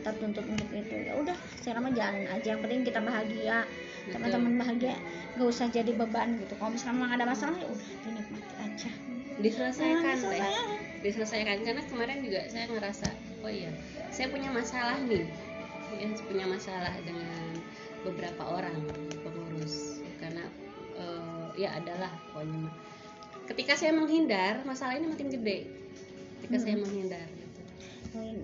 tertuntut untuk itu. Ya udah sekarang mah jalanin aja. Yang penting kita bahagia teman-teman bahagia gak usah jadi beban gitu. Kalau misalnya memang ada masalah ya udah dinikmati aja. Diselesaikan Nah, teh diselesaikan. karena kemarin juga saya ngerasa oh iya saya punya masalah nih. Ya punya masalah dengan beberapa orang pengurus. Karena eh, ya adalah pokoknya ketika saya menghindar masalah ini makin gede. Ketika Hmm. saya menghindar gitu.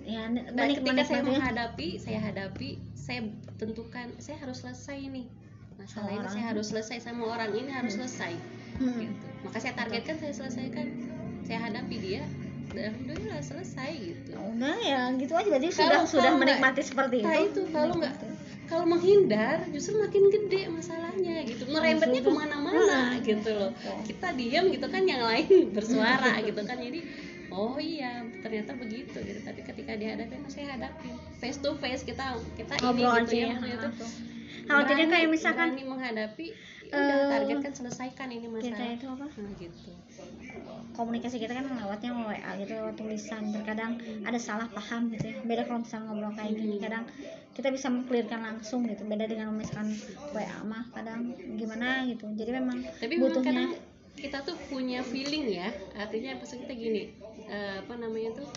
ya dan ketika saya menghadapi saya hadapi saya tentukan saya harus selesai nih masalah ini saya harus selesai sama orang ini harus selesai. Hmm. gitu. maka saya targetkan saya selesaikan. Saya hadapi dia dan alhamdulillah selesai gitu. Ya udah ya gitu aja. Berarti Kalau- sudah sudah menikmati seperti nah itu. itu kalau nggak kalau menghindar justru makin gede masalahnya gitu. Merembetnya ke mana-mana Hmm. gitu loh. Betul. kita diam gitu kan yang lain bersuara gitu kan. Jadi oh iya ternyata begitu gitu. Tapi ketika dihadapi saya hadapi. Face to face kita kita ngobrol ini gitu ya ya. itu kalau tidak kayak misalkan berani menghadapi ya eh, udah targetkan selesaikan ini kita masalah itu apa? Nah gitu. Komunikasi kita kan lewatnya WA gitu lewat tulisan. Terkadang ada salah paham gitu ya. Beda kalau misalnya ngobrol kayak gini. Kadang kita bisa mengklirkan langsung gitu. Beda dengan misalkan WA mah kadang gimana gitu. Jadi memang tapi memang butuhnya kadang kita tuh punya feeling ya. Artinya maksud kita gini eh, apa namanya tuh?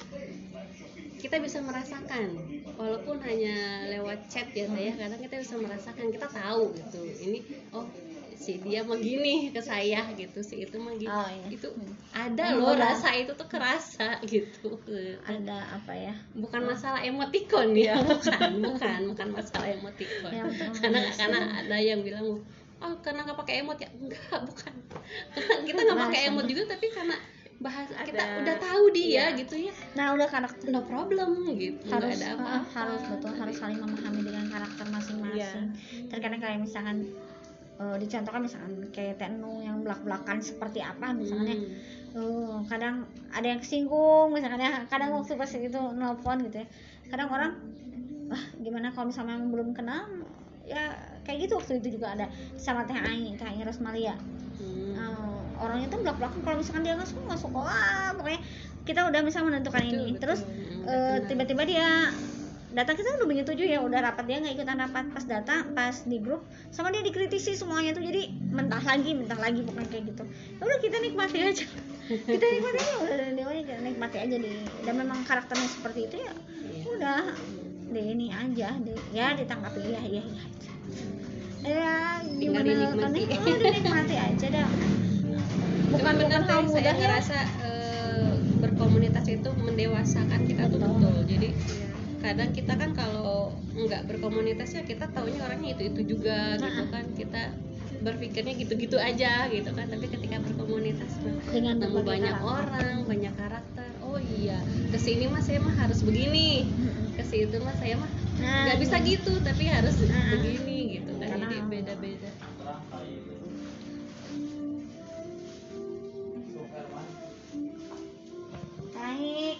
Kita bisa merasakan walaupun hanya lewat chat ya saya kadang kita bisa merasakan kita tahu gitu ini oh si dia mah gini ke saya gitu si itu mah gitu Oh, iya. itu ada Hmm, loh rasa itu tuh kerasa gitu. Ada apa ya? Bukan masalah emotikon ya bukan bukan bukan masalah emotikon. Ya, karena karena ada yang bilang oh karena nggak pakai emot ya? Enggak bukan. Karena kita nggak pakai emot juga tapi karena bahasa kita Ada- udah tahu dia Iya. gitu ya. Nah udah karakter no problem gitu harus ada uh, apa-apa. harus betul harus saling memahami dengan karakter masing-masing. Iya. terkadang kayak misalkan uh, dicontohkan misalkan kayak Tenu yang belak-belakan seperti apa misalnya Hmm. uh, kadang ada yang kesinggung misalkan ya kadang waktu pas itu nelfon gitu ya kadang orang wah gimana kalau misalnya belum kenal ya kayak gitu waktu itu juga ada sama Teh Ai Teh Ai Rosmalia. Hmm. uh, orangnya tuh belak-belakan. Kalau misalkan dia nggak suka nggak suka. Wah pokoknya kita udah bisa menentukan Betul, ini. betul. terus Hmm, eh, tiba-tiba dia datang. Kita udah begitu ya udah rapat. Dia nggak ikutan rapat. Pas datang pas di grup sama dia dikritisi semuanya tuh. Jadi mentah lagi mentah lagi pokoknya kayak gitu. Ya udah kita nikmati aja. Kita nikmati aja. Udah dia aja nikmati aja di dan memang karakternya seperti itu ya Iya. udah. Di ini aja. Di, ya ditanggapi. Ya ya ya aja ya gimana dinikmati. kan oh, dinikmati aja dah bukan Cuma bener bukan teh, hal saya ya ngerasa eh, berkomunitas itu mendewasakan kita tuh Betul. betul jadi kadang kita kan kalau nggak berkomunitas ya kita taunya orangnya itu itu juga gitu Nah. kan kita berpikirnya gitu-gitu aja gitu kan tapi ketika berkomunitas dengan ketemu banyak karakter. orang banyak karakter oh iya ke sini mah saya mah harus begini ke situ mah saya mah Nah, nggak bisa iya. gitu tapi harus Nah. begini jadi beda-beda Baik.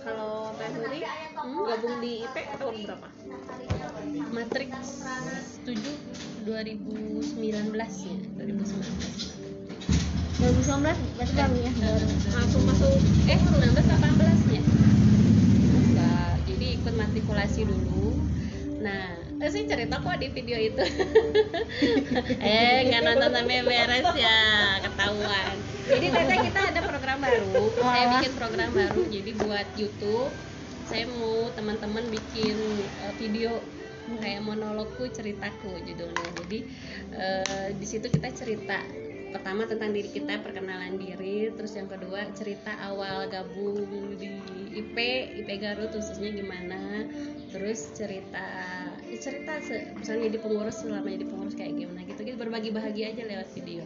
Kalau Teh Nuri Hmm? gabung di IP tahun berapa? Matrix 7 2019 ya 2019 2019 berarti baru ya baru. Langsung masuk eh 19 18 ya Enggak, jadi ikut matrikulasi dulu nah eh, sih cerita kok di video itu. Eh nggak nonton sampai beres ya ketahuan. Jadi tete kita ada program baru. Saya bikin program baru. Jadi buat YouTube saya mau teman-teman bikin eh, video kayak monologku ceritaku judulnya. Jadi eh, di situ kita cerita pertama tentang diri kita perkenalan diri terus yang kedua cerita awal gabung di IP IP Garut khususnya gimana terus cerita ya cerita misalnya jadi pengurus selama jadi pengurus kayak gimana gitu gitu berbagi bahagia aja lewat video.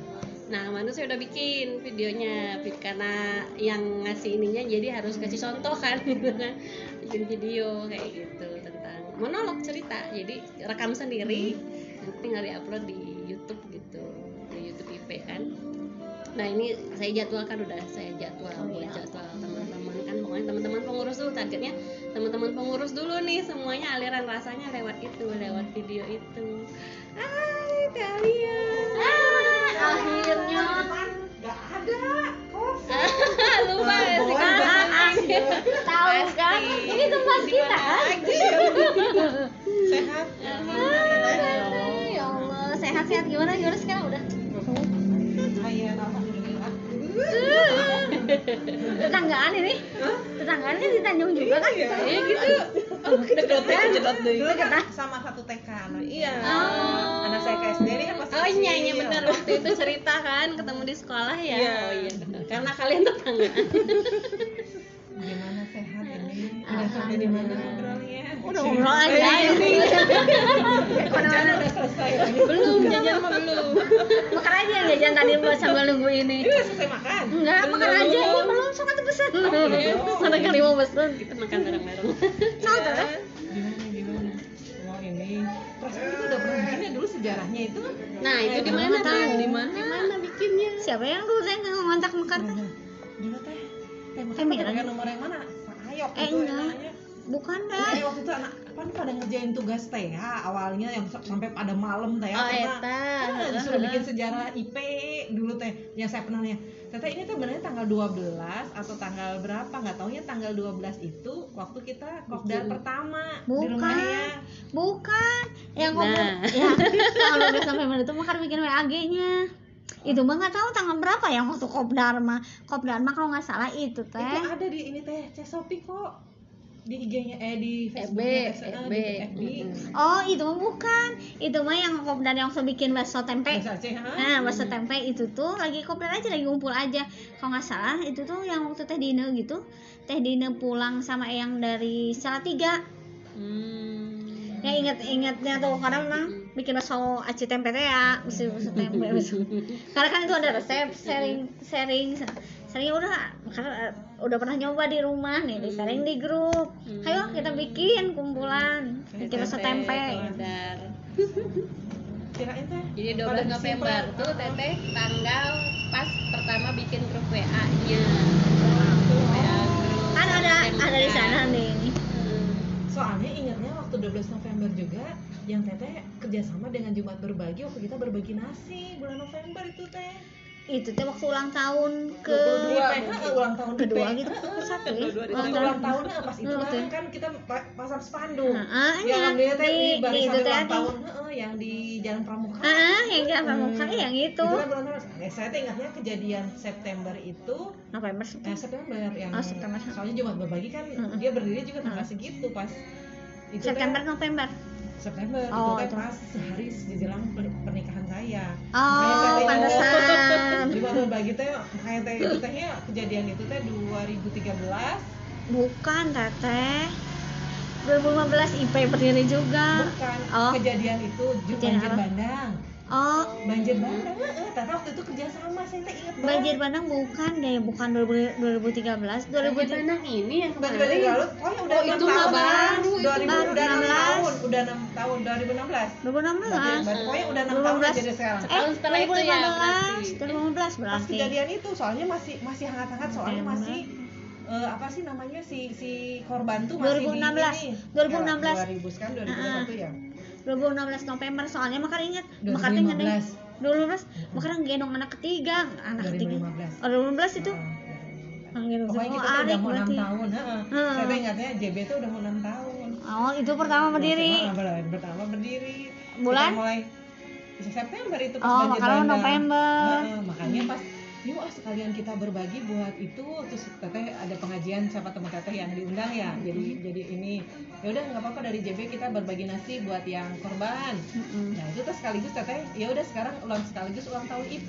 Nah Manu saya udah bikin videonya karena yang ngasih ininya jadi harus kasih contoh kan gitu kan. Bikin video kayak gitu tentang monolog cerita jadi rekam sendiri nanti tinggal diupload di ya kan? Nah ini saya jadwalkan udah saya jadwal oh, buat iya. jadwal teman-teman kan. Pokoknya teman-teman pengurus dulu targetnya teman-teman pengurus dulu nih semuanya aliran rasanya lewat itu lewat video itu. Hai kalian. Ah, akhirnya. Nggak ada lupa ya sih kan tahu kan? Ini tempat kita ah, ah, sehat. ya Allah. Sehat-sehat. Gimana? Gimana sekarang? Udah? Tetanggaan ini. Tetanggaan ini di Tanjung juga kan? Iya. Iya gitu. Oh, kedot teh dulu kan sama satu TK anak Iya. Oh. anak saya ke SD ini kan masih Oh iya iya benar waktu itu cerita kan ketemu di sekolah ya. Iya. Oh iya benar. Karena kalian tetanggaan. gimana sehat ini udah sampai di mana ngobrol aja ini. Kerjaan udah selesai belum jajan mah belum. Makan aja yang jajan tadi buat sambil nunggu ini. ini udah selesai makan Enggak, makan aja ini belum sok atuh pesen. Mana kali mau pesen. Kita makan bareng-bareng. Tuh kan? gimana gimana oh ini perasaan kita udah pernah bikin ya dulu sejarahnya itu Nah itu di mana tuh? tahu. Di mana? Di mana bikinnya? Siapa yang dulu teh ngontak mekar teh? dulu teh teh Eh, pakai nomor yang mana Ayok Eh, itu enggak. Bukan Eh, dah. waktu itu anak kan pada ngerjain tugas TH awalnya yang sa- sampai pada malam teh Oh, karena eta. ah, disuruh bikin sejarah IP dulu teh yang saya pernah nanya Teteh ini tuh benernya tanggal 12 atau tanggal berapa nggak taunya tanggal 12 itu waktu kita kopdar pertama di Bukan. rumahnya Bukan. Yang Nah. ngobrol. Ya, kalau udah sampai mana itu mekar bikin WAG-nya. Itu mah nggak tahu tanggal berapa yang waktu kopdar mah. Kopdar mah kalau nggak salah itu teh. itu ada di ini teh Cesopi kok di IG-nya eh di FB, Facebook-nya FB. di FB Mm-mm. Oh, itu mah bukan. Itu mah yang kopdar yang bikin bakso tempe. Nah, bakso tempe itu tuh lagi kopdar aja lagi ngumpul aja. Kalau nggak salah itu tuh yang waktu teh Dina gitu. Teh Dina pulang sama yang dari Salatiga. Hmm. Ya inget-ingetnya tuh karena memang bikin bakso aci tempe teh ya, mesti bakso tempe. bakso. Karena kan itu ada resep sharing sharing sharing udah karena eh, udah pernah nyoba di rumah nih, di sharing di grup. Ayo kita bikin kumpulan bikin bakso tempe. Kirain teh Jadi pada 12 November tuh Teteh tanggal pas pertama bikin grup WA-nya. WA grup. Kan ada ada di sana nih. Hmm. Soalnya ingatnya waktu 12 November juga yang teteh kerjasama dengan Jumat berbagi waktu kita berbagi nasi bulan November itu teh Itu teh waktu ulang tahun ke 22. IP, heeh, ulang tahun kedua gitu ke satu ya. Ulang ulang tahun. tahun heeh, pas itu kan, kan kita pa- pasang spanduk Heeh, yang iya. alhamdulillah teh di, itu teh ulang tahun yang di Jalan Pramuka Ah, yang gak pramuka yang itu. itu kan bulan November. Eh, saya teh ingatnya kejadian September itu November eh, September yang Oh, September. soalnya Jumat berbagi kan dia berdiri juga tanggal segitu pas itu teh- September November. September Oh, itu teh itu. pas sehari menjelang per- pernikahan saya. Oh, pantesan. Di mana berbagi teh makanya teh itu tehnya kejadian itu teh 2013 Bukan, Teteh. 2015 IP berdiri juga. bukan Oh. kejadian itu ju- Kejadian banjir apa? bandang. Oh, Banjir bandang, heeh. Tata waktu itu kerja sama saya teh ingat banget. banjir bandang bukan deh, bukan 2000 2013, Banjir 2000 bandang ini yang Banjir kemarin. lalu, oh ya udah Oh, 6 itu tahun. baru, itu 2000 baru udah 6 16. tahun, udah 6 tahun 2016. 2016. Pokoknya udah 6 tahun 2015. jadi sekarang. Eh, setelah itu ya, 2015, berarti. 2015 pas berarti. kejadian itu soalnya masih masih hangat-hangat soalnya masih eh, apa sih namanya si si korban tuh masih 2016. di ini 2016. Ya, 2000 kan 2021 ya 2016 November soalnya makar inget, makar ngendeng 2015 2015, makar gendong anak ketiga, anak ketiga. 2015 Oh, 2015 itu. Panggil pokoknya kita tuh udah mau 6 berarti. tahun heeh. Heeh. saya ingatnya JB tuh udah mau 6 tahun Oh, itu pertama berdiri. Ber- pertama berdiri Bulan? Kita mulai September itu pas Oh, banjir. November. Heeh, makanya pas yuk ah sekalian kita berbagi buat itu terus teteh ada pengajian sama teman teteh yang diundang ya jadi jadi ini ya udah nggak apa-apa dari JB kita berbagi nasi buat yang korban Mm-mm. nah itu terus sekaligus teteh ya udah sekarang ulang sekaligus ulang tahun IP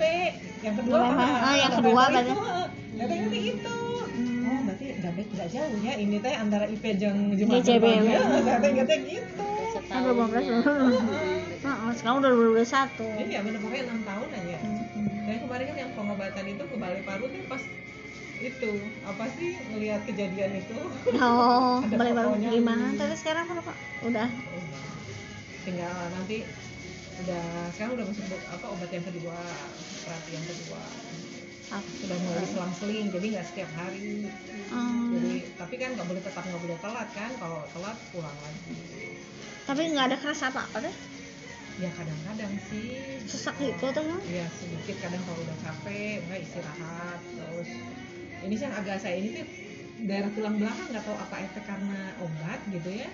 yang kedua November. Pak. Ah, yang kedua itu, berarti. heeh. teteh ngerti itu Hmm. oh berarti nggak nggak jauh ya ini teh antara IP jeung Jumat JB. berbagi Heeh, teteh ingatnya gitu Kan 2015. Heeh, sekarang udah 2021. ini ya bener pokoknya enam tahun aja Dan kemarin kan yang pengobatan itu ke Balai Paru tuh pas itu apa sih ngelihat kejadian itu Oh, baru fotonya. gimana? Tapi sekarang apa, Pak? Udah. tinggal nanti udah sekarang udah masuk apa obat yang kedua terapi yang kedua Ah, sudah mulai selang-seling jadi nggak setiap hari Hmm. jadi tapi kan nggak boleh tetap nggak boleh telat kan kalau telat pulang lagi Tapi nggak ada kerasa apa-apa deh. Ya kadang-kadang sih Sesak gitu tuh ya. ya sedikit kadang kalau udah capek nggak istirahat terus ini sih yang agak saya ini tuh daerah tulang belakang nggak tahu apa efek karena obat gitu ya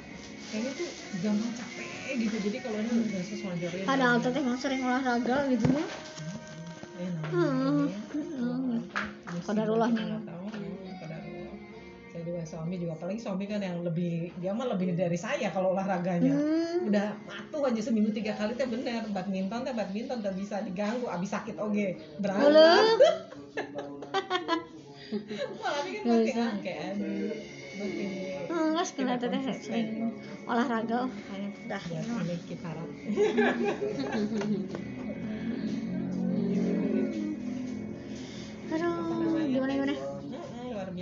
kayaknya tuh gampang capek gitu jadi kalau ini udah sesuai padahal teteh emang sering olahraga gitu ya Eh, Hmm. namanya, Hmm. tahu. Hmm, kodarullah. Juga suami juga apalagi suami kan yang lebih dia mah lebih dari saya kalau olahraganya Hmm. udah patuh aja seminggu tiga kali teh bener badminton teh badminton teh bisa diganggu abis sakit oge berangkat malah Nggak mati bisa. angke aduh mesti Enggak teteh konsisten. sering olahraga oh, kayak udah ya ya. ini kita Aduh, gimana gimana?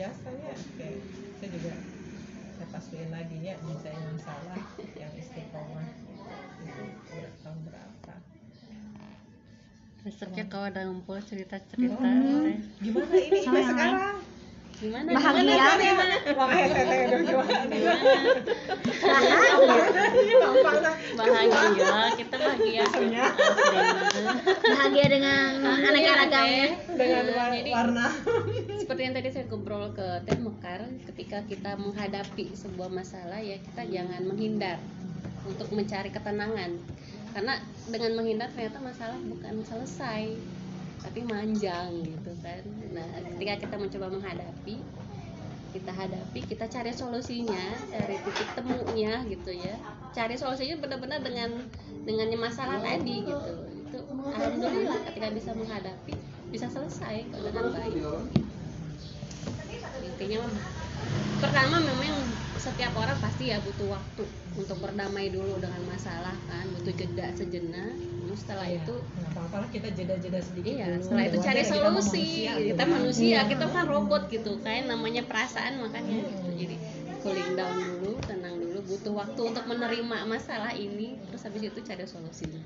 Mm-mm, luar biasa ya Oke, saya juga saya pastiin lagi ya bisa yang salah yang istiqomah itu tahun berapa Resepnya kalau ada ngumpul cerita-cerita Hmm. teh. gimana ini yang sekarang Gimana? Bahagia. Gimana? kita bahagia. Dengan aneka ragamnya. dengan Nah, wa- jadi- warna seperti yang tadi saya ngobrol ke Teh Mekar ketika kita menghadapi sebuah masalah ya kita jangan menghindar untuk mencari ketenangan karena dengan menghindar ternyata masalah bukan selesai tapi manjang gitu kan. Nah ketika kita mencoba menghadapi kita hadapi kita cari solusinya cari titik temunya gitu ya. Cari solusinya benar-benar dengan dengannya masalah tadi gitu. Itu alhamdulillah ketika bisa menghadapi bisa selesai dengan baik. Intinya pertama memang setiap orang pasti ya butuh waktu untuk berdamai dulu dengan masalah kan butuh jeda sejenak Lalu setelah Iya, itu nggak apa-apa lah kita jeda-jeda sedikit Iya, dulu. setelah itu cari ya, kita solusi. manusia, Kita gitu manusia, Iya. kita kan robot gitu kan, namanya perasaan makanya gitu. Hmm. Jadi cooling down dulu, tenang dulu, butuh waktu untuk menerima masalah ini, terus habis itu cari solusinya.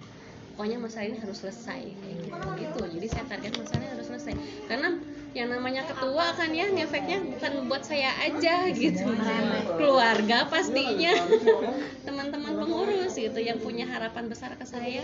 Pokoknya masalah ini harus selesai kayak gitu. gitu. Jadi saya target masalahnya harus selesai. Karena yang namanya ketua kan ya efeknya bukan buat saya aja gitu keluarga pastinya teman-teman pengurus gitu yang punya harapan besar ke saya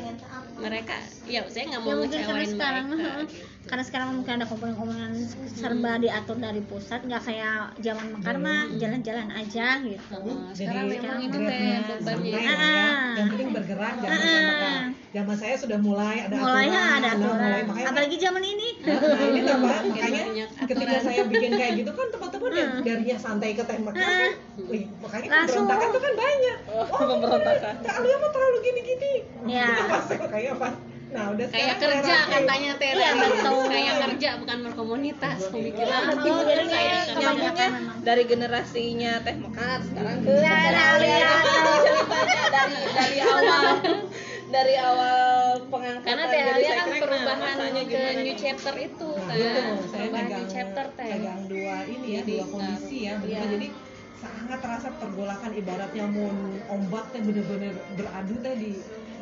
mereka ya saya nggak Ya mau karena ngecewain sekarang mereka gitu. karena sekarang mungkin ada komponen-komponen serba diatur dari pusat nggak kayak zaman mekar mah jalan-jalan aja gitu. Heeh, sekarang Jadi memang itu teh bebannya Ah. ya. Yang penting bergerak jangan Ah. Zaman saya sudah mulai ada Mulainya aturan. ada Nah, mulai, aturan. makanya Apalagi zaman ini. Nah, ini tambah makanya banyak ketika aturan. saya bikin kayak gitu kan teman-teman yang Hmm. darinya santai ke tembak kan, wih, makanya Langsung. pemberontakan tuh kan banyak. Oh, Oh, pemberontakan. Kalian mah terlalu gini-gini. Ya. Pas kayak apa? Nah, udah kayak kerja katanya teh Iya, betul. kayak kerja bukan berkomunitas pemikiran Oh, jadi kayak memang. dari generasinya Teh Mekar sekarang ke Nah, dari dari awal dari awal pengangkatan karena saya kan kira perubahan ke gimana new chapter itu Nah, kan gitu. Saya perubahan pegang, new chapter teh pegang dua ini ya, Jadi, dua kondisi ya, bener iya. jadi sangat terasa pergolakan ibaratnya mau ombak teh bener-bener beradu teh di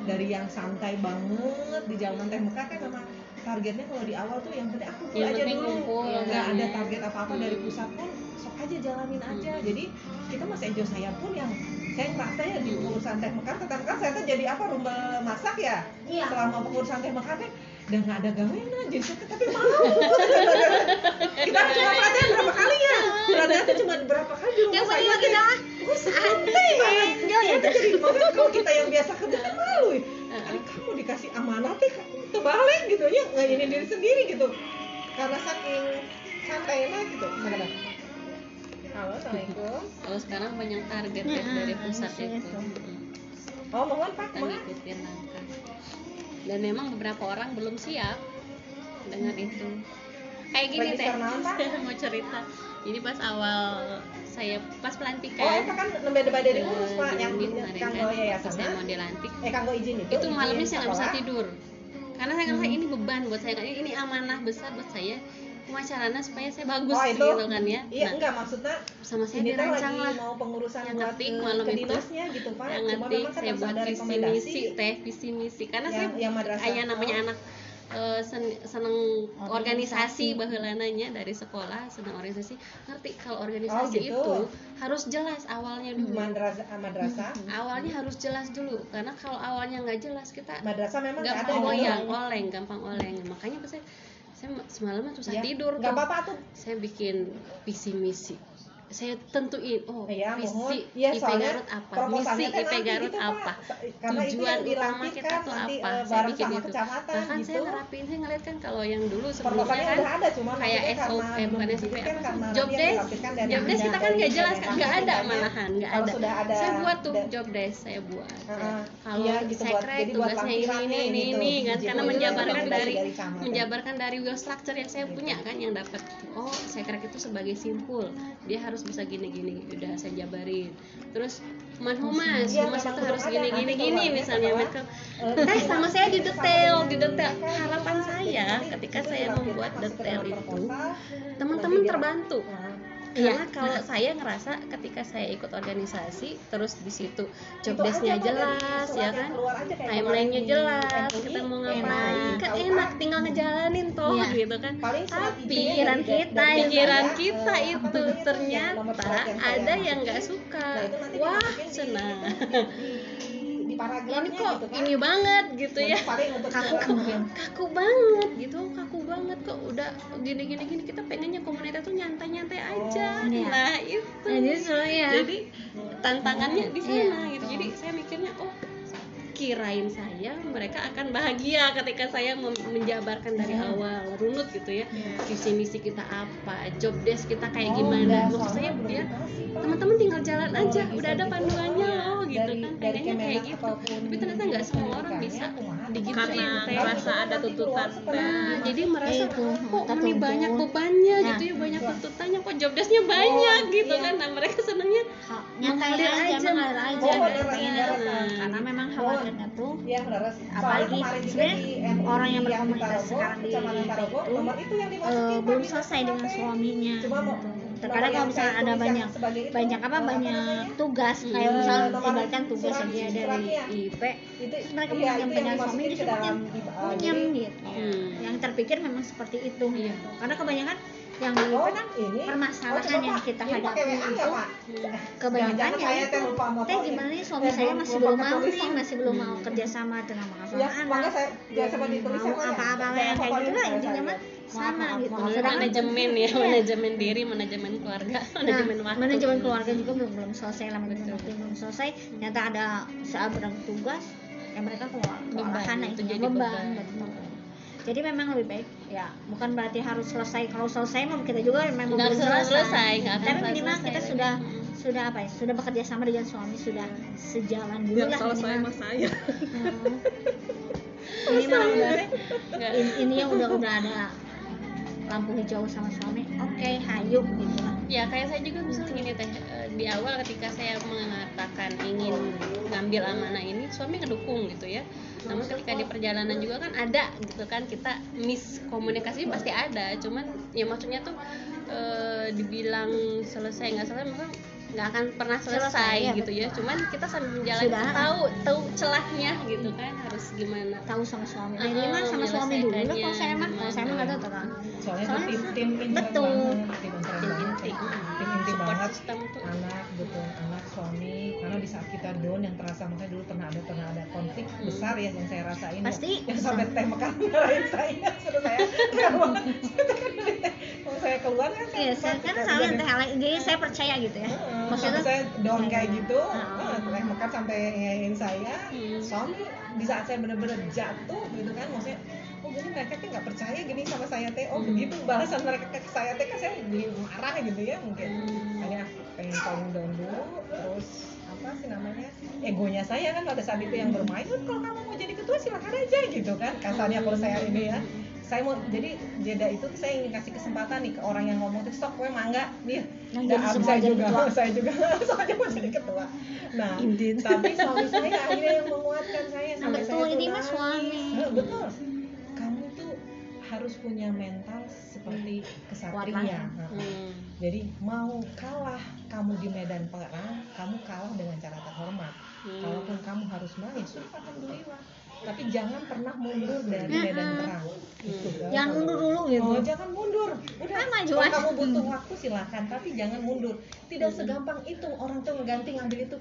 dari yang santai banget di zaman teh Mekah kan memang targetnya kalau di awal tuh yang penting aku full aja dulu nggak kan, ada ya. target apa-apa dari Hmm. pusat pun sok aja jalanin aja Hmm. jadi kita mas Ejo saya pun yang saya ngerasa ya di pengurusan teh Mekar teh Mekar saya tuh jadi apa rumbel masak ya? Iya. selama pengurusan teh Mekar teh udah nggak ada gawean jadi saya tapi mau. Kita cuma pelatihan berapa kali ya? Pelatihan tuh cuma berapa kali di rumah saya kita Gue santai banget. Enjoy Saya ya. tuh jadi makanya kalau kita yang biasa kerja kan malu ya Aduh, kamu dikasih amanah teh terbalik gitu ya. Nggak ini diri sendiri gitu. Karena saking santainya gitu Gimana? Halo assalamualaikum. Kalau sekarang banyak target Ya, ya dari pusat harusnya itu. Itu. Oh mohon pak kita ngikutin langkah. Dan memang beberapa orang belum siap dengan itu. Kayak gini teh. mau cerita. Jadi pas awal saya pas pelantikan. Oh itu kan nembe debat dari urus pak? Yang di kemarin kanggo kan, yayasan pas saya mau dilantik. Eh kanggo izin itu? Itu malamnya saya nggak bisa tidur. Karena saya ngerasa ini beban buat saya. Ini ini amanah besar buat saya pemacarana supaya saya bagus Oh, itu? gitu kan ya. Iya Nah, enggak maksudnya sama saya ini dirancang lagi lah. mau pengurusan yang buat ngetik ke, malam ke itu, dinasnya gitu pak. yang ngetik kan saya buat ada visi misi teh visi misi. Karena Yang- saya yang madrasah. ayah namanya Oh. anak eh, sen- seneng organisasi. bahelananya dari sekolah seneng organisasi. Ngerti kalau organisasi Oh, gitu. itu harus jelas awalnya dulu. Madrasah. Madrasah awalnya harus jelas dulu. Karena kalau awalnya nggak jelas kita madrasah memang ada gampang gitu. goyang oleng gampang oleng. Makanya saya saya semalam susah Iya. tidur nggak apa-apa tuh. Saya bikin visi misi saya tentuin oh Iya, mohon. visi Iya, IP Garut apa misi kan IP nanti Garut gitu, apa Karena tujuan utama kita kan tuh apa? eh, saya bikin itu. bahkan saya gitu. nerapin saya ngeliat kan kalau yang dulu sebelumnya kan ada cuma kayak SOP eh bukan SOP apa job desk. job desk kita kan nggak jelas kan nggak ada malahan nggak ada. saya buat tuh job desk saya buat. Saya- Heeh. kalau Iya, gitu, buat- sekret tugasnya ini ini ini gitu. ini kan karena menjabarkan dari menjabarkan dari will structure yang saya punya kan yang dapat oh sekret itu sebagai simpul. Dia harus bisa gini gini udah saya jabarin. Terus manhumas Iya, humas memang itu belum harus gini gini gini misalnya mereka eh, Nah, sama saya di detail di detail harapan saya ketika saya membuat detail itu teman-teman terbantu Nah, karena kalau saya ngerasa ketika saya ikut organisasi terus di situ job Itu desk-nya aja, Pak, dari jelas ya yang kan? Timelinenya jelas MUI, kita mau ngapain? kan enak kan? tinggal ngejalanin toh Iya. gitu kan. Tapi pikiran kita pikiran kita itu ternyata ada yang nggak suka. Nah, wah senang. Paragrafnya ini kok gitu kan. ini banget gitu ya. paling untuk Kaku kaku banget gitu kaku banget kok udah gini gini gini. Kita pengennya komunitas tuh nyantai nyantai aja. Iya. nah itu. Nah, justru ya. jadi tantangannya di sana Iya. gitu. Jadi saya mikirnya oh kirain saya mereka akan bahagia ketika saya menjabarkan dari Iya. awal runut gitu ya. Visi misi kita apa job desk kita kayak Oh, gimana. maksud saya belum ya teman-teman tinggal jalan Oh, aja. udah ada panduannya Oh, loh gitu dari- kan. pengennya kayak gitu. tapi ternyata nggak semua orang bisa. digituin Karena Teh. ngerasa ada tuntutan Nah, jadi merasa itu, kok ini banyak bebannya Nah. gitu ya, banyak tuntutannya kok job desk-nya banyak Oh, gitu iya. kan. Nah, mereka senangnya nyantai Mengalir aja, aja, mengalir aja Oh, pengennya bener. tuh. karena memang khawatirnya tuh Iya, Apalagi sebenarnya orang yang Tarogo, sekarang di itu, eh, belum selesai dengan suaminya gitu. Terkadang kalau yang misalnya ada banyak yang banyak apa eh, banyak tugas kayak Hmm. misalnya ibaratkan tugas surat- aja dari. IP itu mereka iya, punya yang suami justru dalam punyam di- ah, punyam jadi- gitu Hmm. yang terpikir memang seperti itu Iya. gitu. karena kebanyakan yang Oh, kan ini? permasalahan oh, yang kita hadapi itu Pak? kebanyakan ya saya itu. teh lupa teh gimana nih suami saya? masih belum mau nih masih belum mau Hmm. kerja sama dengan mengasuh Ya, makanya anak saya biasa mau ya? apa-apa Saya yang kayak gitu lah saya- intinya mah sama gitu. sedangkan manajemen ya, Iya. manajemen diri, manajemen keluarga, Nah, manajemen waktu. manajemen keluarga juga belum belum selesai lah manajemen waktu belum selesai. Ternyata ada saat berang tugas ya mereka keluar nah, itu itu jadi beban, beban. Jadi memang lebih baik ya bukan berarti harus selesai. Kalau selesai mah kita juga memang belum selesai, selesai, tapi minimal selesai kita lagi. sudah sudah apa ya sudah bekerja sama dengan suami sudah sejalan dulu lah selesai minimal. saya. Hmm. minimal udah in, ini yang udah udah ada lampu hijau sama suami. Oke hayu gitu lah. Ya kayak saya juga misalnya gini teh eh, di awal ketika saya mengatakan ingin ngambil amanah ini suami ngedukung gitu ya. Namun ketika di perjalanan juga kan ada gitu kan kita miskomunikasi pasti ada. Cuman ya maksudnya tuh eh, dibilang selesai nggak selesai memang nggak akan pernah selesai, Selesai, ya, gitu ya. Cuman kita sambil menjalani Sudah. tahu tahu celahnya gitu kan harus gimana. tahu sama suami Uh-uh, ini mah sama suami dulu lah kalau saya mah kalau saya mah nggak tahu terang soalnya tim tim betul. tim Tim inti. Support banget system tuh. anak betul anak suami karena di saat kita down yang terasa makanya dulu pernah ada pernah ada konflik Hmm. besar ya yang saya rasain. Pasti. Ya, yang sampai teh makan marahin saya suruh saya kalau saya keluar kan iya saya kan salah teh jadi saya percaya gitu ya. Maksudnya maksudnya saya down kayak gitu, uh, makan sampai ngayain saya, Hmm. suami di saat saya benar-benar jatuh gitu kan, maksudnya, oh gini mereka tuh nggak percaya gini sama saya teh, oh Hmm. begitu balasan mereka ke saya teh kan saya jadi marah gitu ya mungkin, Hmm. hanya pengen calm down dulu, terus apa sih namanya egonya saya kan pada saat itu yang bermain "Oh, kalau kamu mau jadi ketua silakan aja gitu kan kasarnya kalau saya ini ya saya mau jadi jeda itu tuh saya ingin kasih kesempatan nih ke orang yang ngomong tuh stop gue mangga nih jadi abis saya jadi juga ketua. saya juga soalnya mau jadi ketua nah tapi suami saya akhirnya yang menguatkan saya sampai betul saya tuh ini nangis. suami betul harus punya mental seperti kesatria Hmm. jadi mau kalah kamu di medan perang kamu kalah dengan cara terhormat Hmm. kalaupun kamu harus menang ya sudah alhamdulillah tapi jangan pernah mundur dari medan perang itu kan. jangan mundur dulu gitu Oh, jangan mundur. Udah. Ah, maju Kalau kamu butuh waktu silahkan, tapi jangan mundur. Tidak segampang itu orang tuh ngeganti ngambil itu.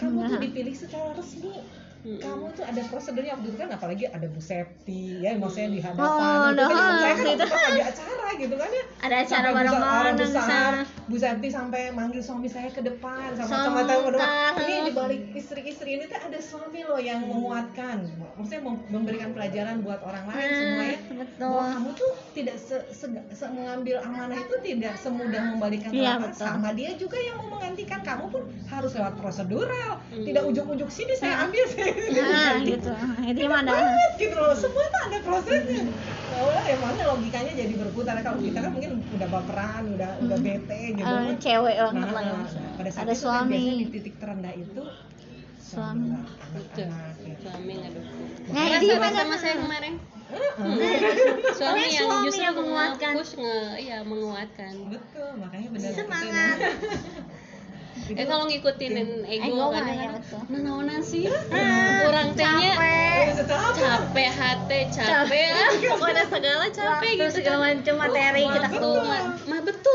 Kamu tuh Nah. dipilih secara resmi. Mm-mm. Kamu tuh ada prosedurnya waktu itu kan apalagi ada Bu Septi ya maksudnya di Oh, hadapan itu kan dah, saya kan gitu. pas lagi acara gitu kan ya Ada acara bareng-bareng besar. Bu Santi sampai manggil suami saya ke depan sama sama tamu ini di balik istri-istri ini tuh ada suami loh yang menguatkan. Maksudnya mem- memberikan pelajaran buat orang lain Hmm, semua ya. betul. bahwa kamu tuh tidak se, se- se- mengambil amanah itu tidak semudah membalikan Iya, telapak. sama dia juga yang mau menggantikan kamu pun harus lewat prosedural. Hmm. tidak ujuk-ujuk sini saya ambil saya nah gitu. Itu gimana? banget gitu loh. Semua itu ada prosesnya. Nah, udah emangnya logikanya jadi berputar. Kalau kita kan mungkin udah baperan udah udah bete gitu Eh, kan. cewek banget Nah, lah ya. nah, pada saat ada itu kan biasanya di suami titik terendah itu Suami. Betul. ya. suami ngedukung Nah, itu sama, gimana? sama saya kemarin Heeh. suami yang suami justru yang menguatkan. nge-push, nge iya menguatkan betul makanya benar Semangat. eh kalau ngikutin ego, Ego kan ya, kadang, betul. nah naonan sih kurang tehnya capek hati capek ah pokoknya segala capek Waktu gitu segala macam materi kita waktu keluar mah betul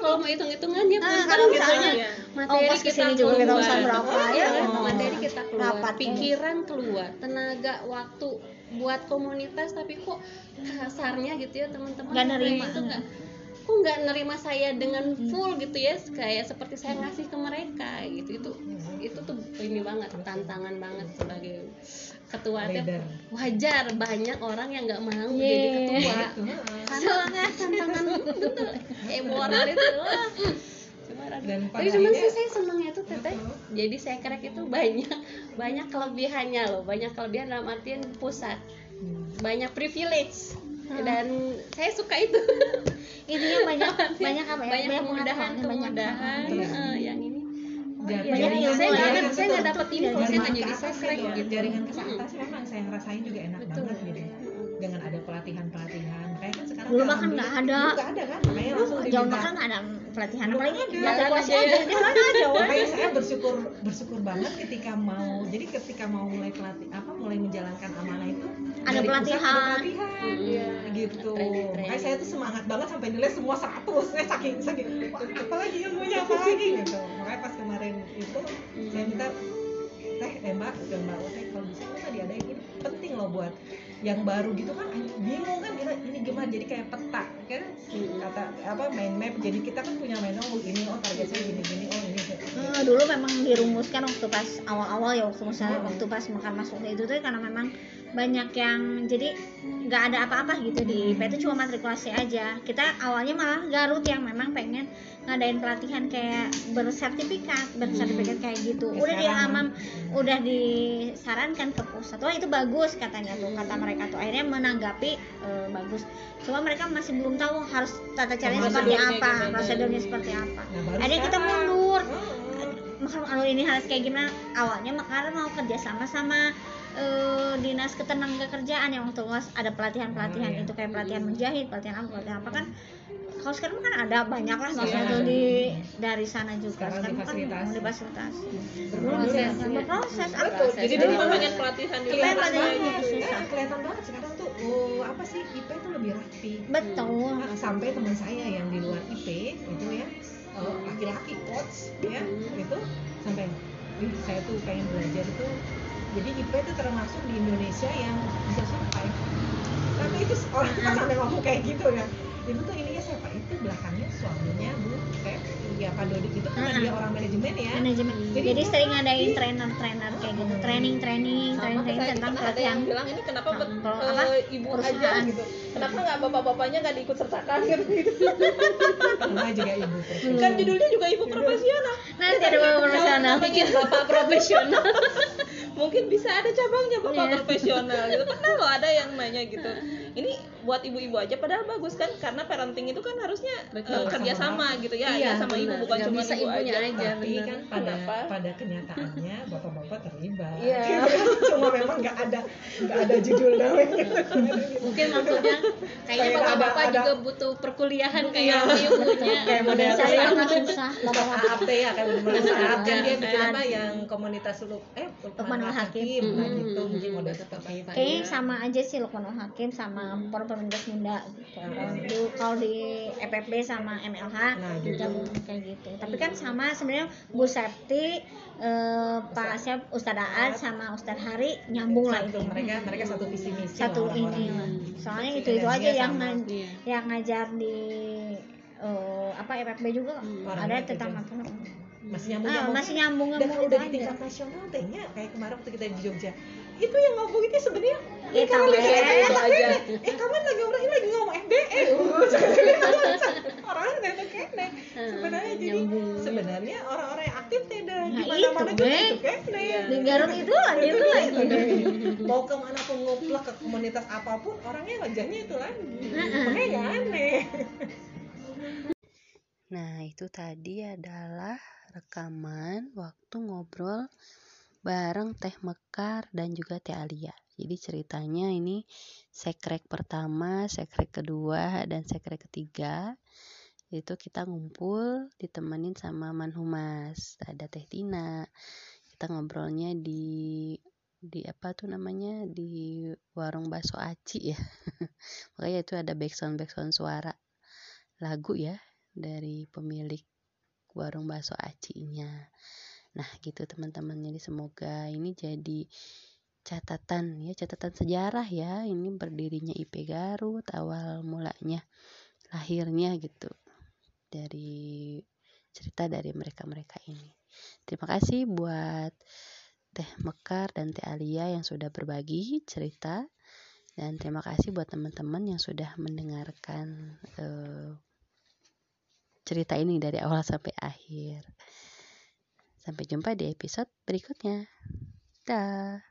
kalau mau hitung hitungannya Ah, pun kalau kan misalnya, gitunya materi kita juga kita urusan berapa, Iya, ya? materi kita keluar. Rapat, ya. pikiran keluar. Tenaga waktu buat komunitas tapi kok kasarnya gitu ya teman-teman? Nggak nerima. itu nggak? Kok nggak nerima saya dengan full gitu ya? Kayak seperti saya ngasih ke mereka gitu. Itu itu tuh ini banget tantangan banget sebagai ketua teh Leader. wajar banyak orang yang nggak mau Iya. jadi ketua. Itu, heeh. karena tantangan emoral itu. Dan pada tapi cuman sih saya senangnya tuh teteh. Jadi saya kerek itu banyak banyak kelebihannya loh. Banyak kelebihan dalam artian pusat. Hmm. banyak privilege. Dan saya suka itu. Intinya banyak banyak apa ya? Banyak kemudahan kemudahan. pengetahuan. eh, yang Banyak jaringan- ilmu saya ya. nggak saya nggak dapat info saya nggak jadi itu, kerek gitu. Jaringan ke atas memang saya ngerasain juga enak banget gitu dengan ada pelatihan pelatihan kayak kan sekarang Dulu kan mah kan nggak ada. nggak ada kan? Makanya langsung jauh makan ada pelatihan apalagi ada. Jalan aja. aja. jalan aja makanya saya bersyukur bersyukur banget ketika mau jadi ketika mau mulai pelatih apa mulai menjalankan amanah itu Ada pelatihan. ada pelatihan. Mm-mm. Iya, gitu. Makanya saya tuh semangat banget sampai nilai semua 100 saya saking saking "Wah, apa lagi ilmunya apa lagi? Gitu. Makanya pas kemarin itu saya minta teh eh mbak ke mbak teh kalau bisa nggak diadain ini. Penting loh buat yang baru gitu kan bingung kan kita ini gimana jadi kayak peta. Kan? Kata apa main map jadi kita kan punya main oh ini oh target saya gini gini oh ini. Eh, dulu memang dirumuskan waktu pas awal-awal ya waktu misalnya waktu pas makan masuk itu tuh karena memang banyak yang jadi nggak ada apa-apa gitu di IP itu cuma matrikulasi aja. Kita awalnya malah Garut yang memang pengen ngadain pelatihan kayak bersertifikat bersertifikat kayak gitu. Udah di amam udah disarankan ke pusat. Wah itu bagus katanya tuh kata mereka tuh akhirnya menanggapi eh, bagus. Cuma mereka masih belum tahu harus tata caranya seperti apa prosedurnya seperti apa. Nah, akhirnya kita mundur. Makanya kalau ini harus kayak gimana? Awalnya makanya mau kerja sama sama eh, dinas ketenaga kerjaan yang waktu luas ada pelatihan pelatihan Oh, iya. itu kayak pelatihan menjahit pelatihan apa pelatihan apa kan kalau sekarang kan ada banyak lah maksudnya Iya. tuh di dari sana juga. Sekarang kan difasilitasi. difasilitasi Berproses, Berproses, ya. apa. Jadi dulu pengen pelatihan di Kelihatan banget. gitu. susah. Nah, kelihatan banget. Sekarang tuh oh, apa sih? IP itu lebih rapi. Betul. Nah, sampai teman saya yang di luar IP itu ya. Eh, laki-laki coach ya itu sampai "Ih, saya tuh pengen belajar itu. Jadi IP itu termasuk di Indonesia yang bisa survive. Tapi itu orang kan sampai ngomong kayak gitu ya. Itu tuh ininya siapa itu belakangnya suaminya Bu. Ya Pak Dodik itu kan Mm-mm. dia orang manajemen ya. Manajemen. Jadi jadi, sering ngadain rapi. trainer-trainer kayak gitu. Training training sama training kayak training tentang ada yang bilang ini kenapa Nah, bet- kalau eh, apa, ibu aja gitu. Kenapa nggak bapak-bapaknya nggak diikut sertakan gitu, juga ibu kan judulnya juga ibu profesional. Nanti ada beberapa profesional bikin bapak. profesional mungkin bisa ada cabangnya bapak Iya. profesional gitu pernah loh ada yang nanya gitu ini buat ibu-ibu aja padahal bagus kan karena parenting itu kan harusnya Betul, eh, kerja sama gitu ya Iya, ayah sama ibu benar. bukan Nggak cuma bisa ibu ibunya aja, aja. tapi bener. kan pada Kenapa? pada kenyataannya bapak-bapak terlibat Iya. cuma memang nggak ada nggak ada judul namanya mungkin maksudnya kayaknya Kayak bapak-bapak juga ada- butuh perkuliahan kayak Iya. ibunya Kayak model saya susah bapak-bapak AAP ya kayak bener kan dia bikin apa yang komunitas lu eh Lukmanul Hakim. nah Mm-mm. gitu mungkin model seperti itu Kayaknya sama aja sih Lukmanul Hakim sama Forum Pemuda Sunda gitu. Kalau di- Kalau di EPP sama MLH Nah, gitu. kayak gitu. Tapi kan sama sebenarnya Bu Septi, eh, Pak Asyaf, Ustadz Aad sama Ustadz Hari nyambung lah itu. mereka mereka satu visi misi Satu ini. Soalnya itu itu aja yang Iya. yang ngajar di eh, apa FFB juga Hmm. ada Orangnya tentang gitu. Masih nyambung ah, nyambung masih nyambung dan nyambung kalau itu udah di tingkat nasional tehnya kayak kemarin waktu kita di Jogja. Itu yang ngomong itu sebenarnya Eh, lihat eh. itu aja. Eh kamu lagi orang ini lagi ngomong FBE orang nggak kene. Sebenarnya jadi sebenarnya orang-orang yang aktif tidak Nah, di mana-mana juga itu kene. Di Garut itu lagi itu lagi. Mau ke mana pun ngoplak ke komunitas apa pun orangnya wajahnya itu lagi. Makanya nggak aneh. Nah, itu tadi adalah rekaman waktu ngobrol bareng Teh Mekar dan juga Teh Alia. Jadi ceritanya ini sekrek pertama, sekrek kedua, dan sekrek ketiga. Itu kita ngumpul ditemenin sama Manhumas. Ada Teh Tina. Kita ngobrolnya di di apa tuh namanya di warung bakso aci ya makanya itu ada backsound backsound suara lagu ya dari pemilik warung bakso acinya. Nah, gitu teman-teman. Jadi semoga ini jadi catatan ya, catatan sejarah ya. Ini berdirinya IP Garut, awal mulanya lahirnya gitu. Dari cerita dari mereka-mereka ini. Terima kasih buat Teh Mekar dan Teh Alia yang sudah berbagi cerita dan terima kasih buat teman-teman yang sudah mendengarkan eh, cerita ini dari awal sampai akhir. Sampai jumpa di episode berikutnya. Dah.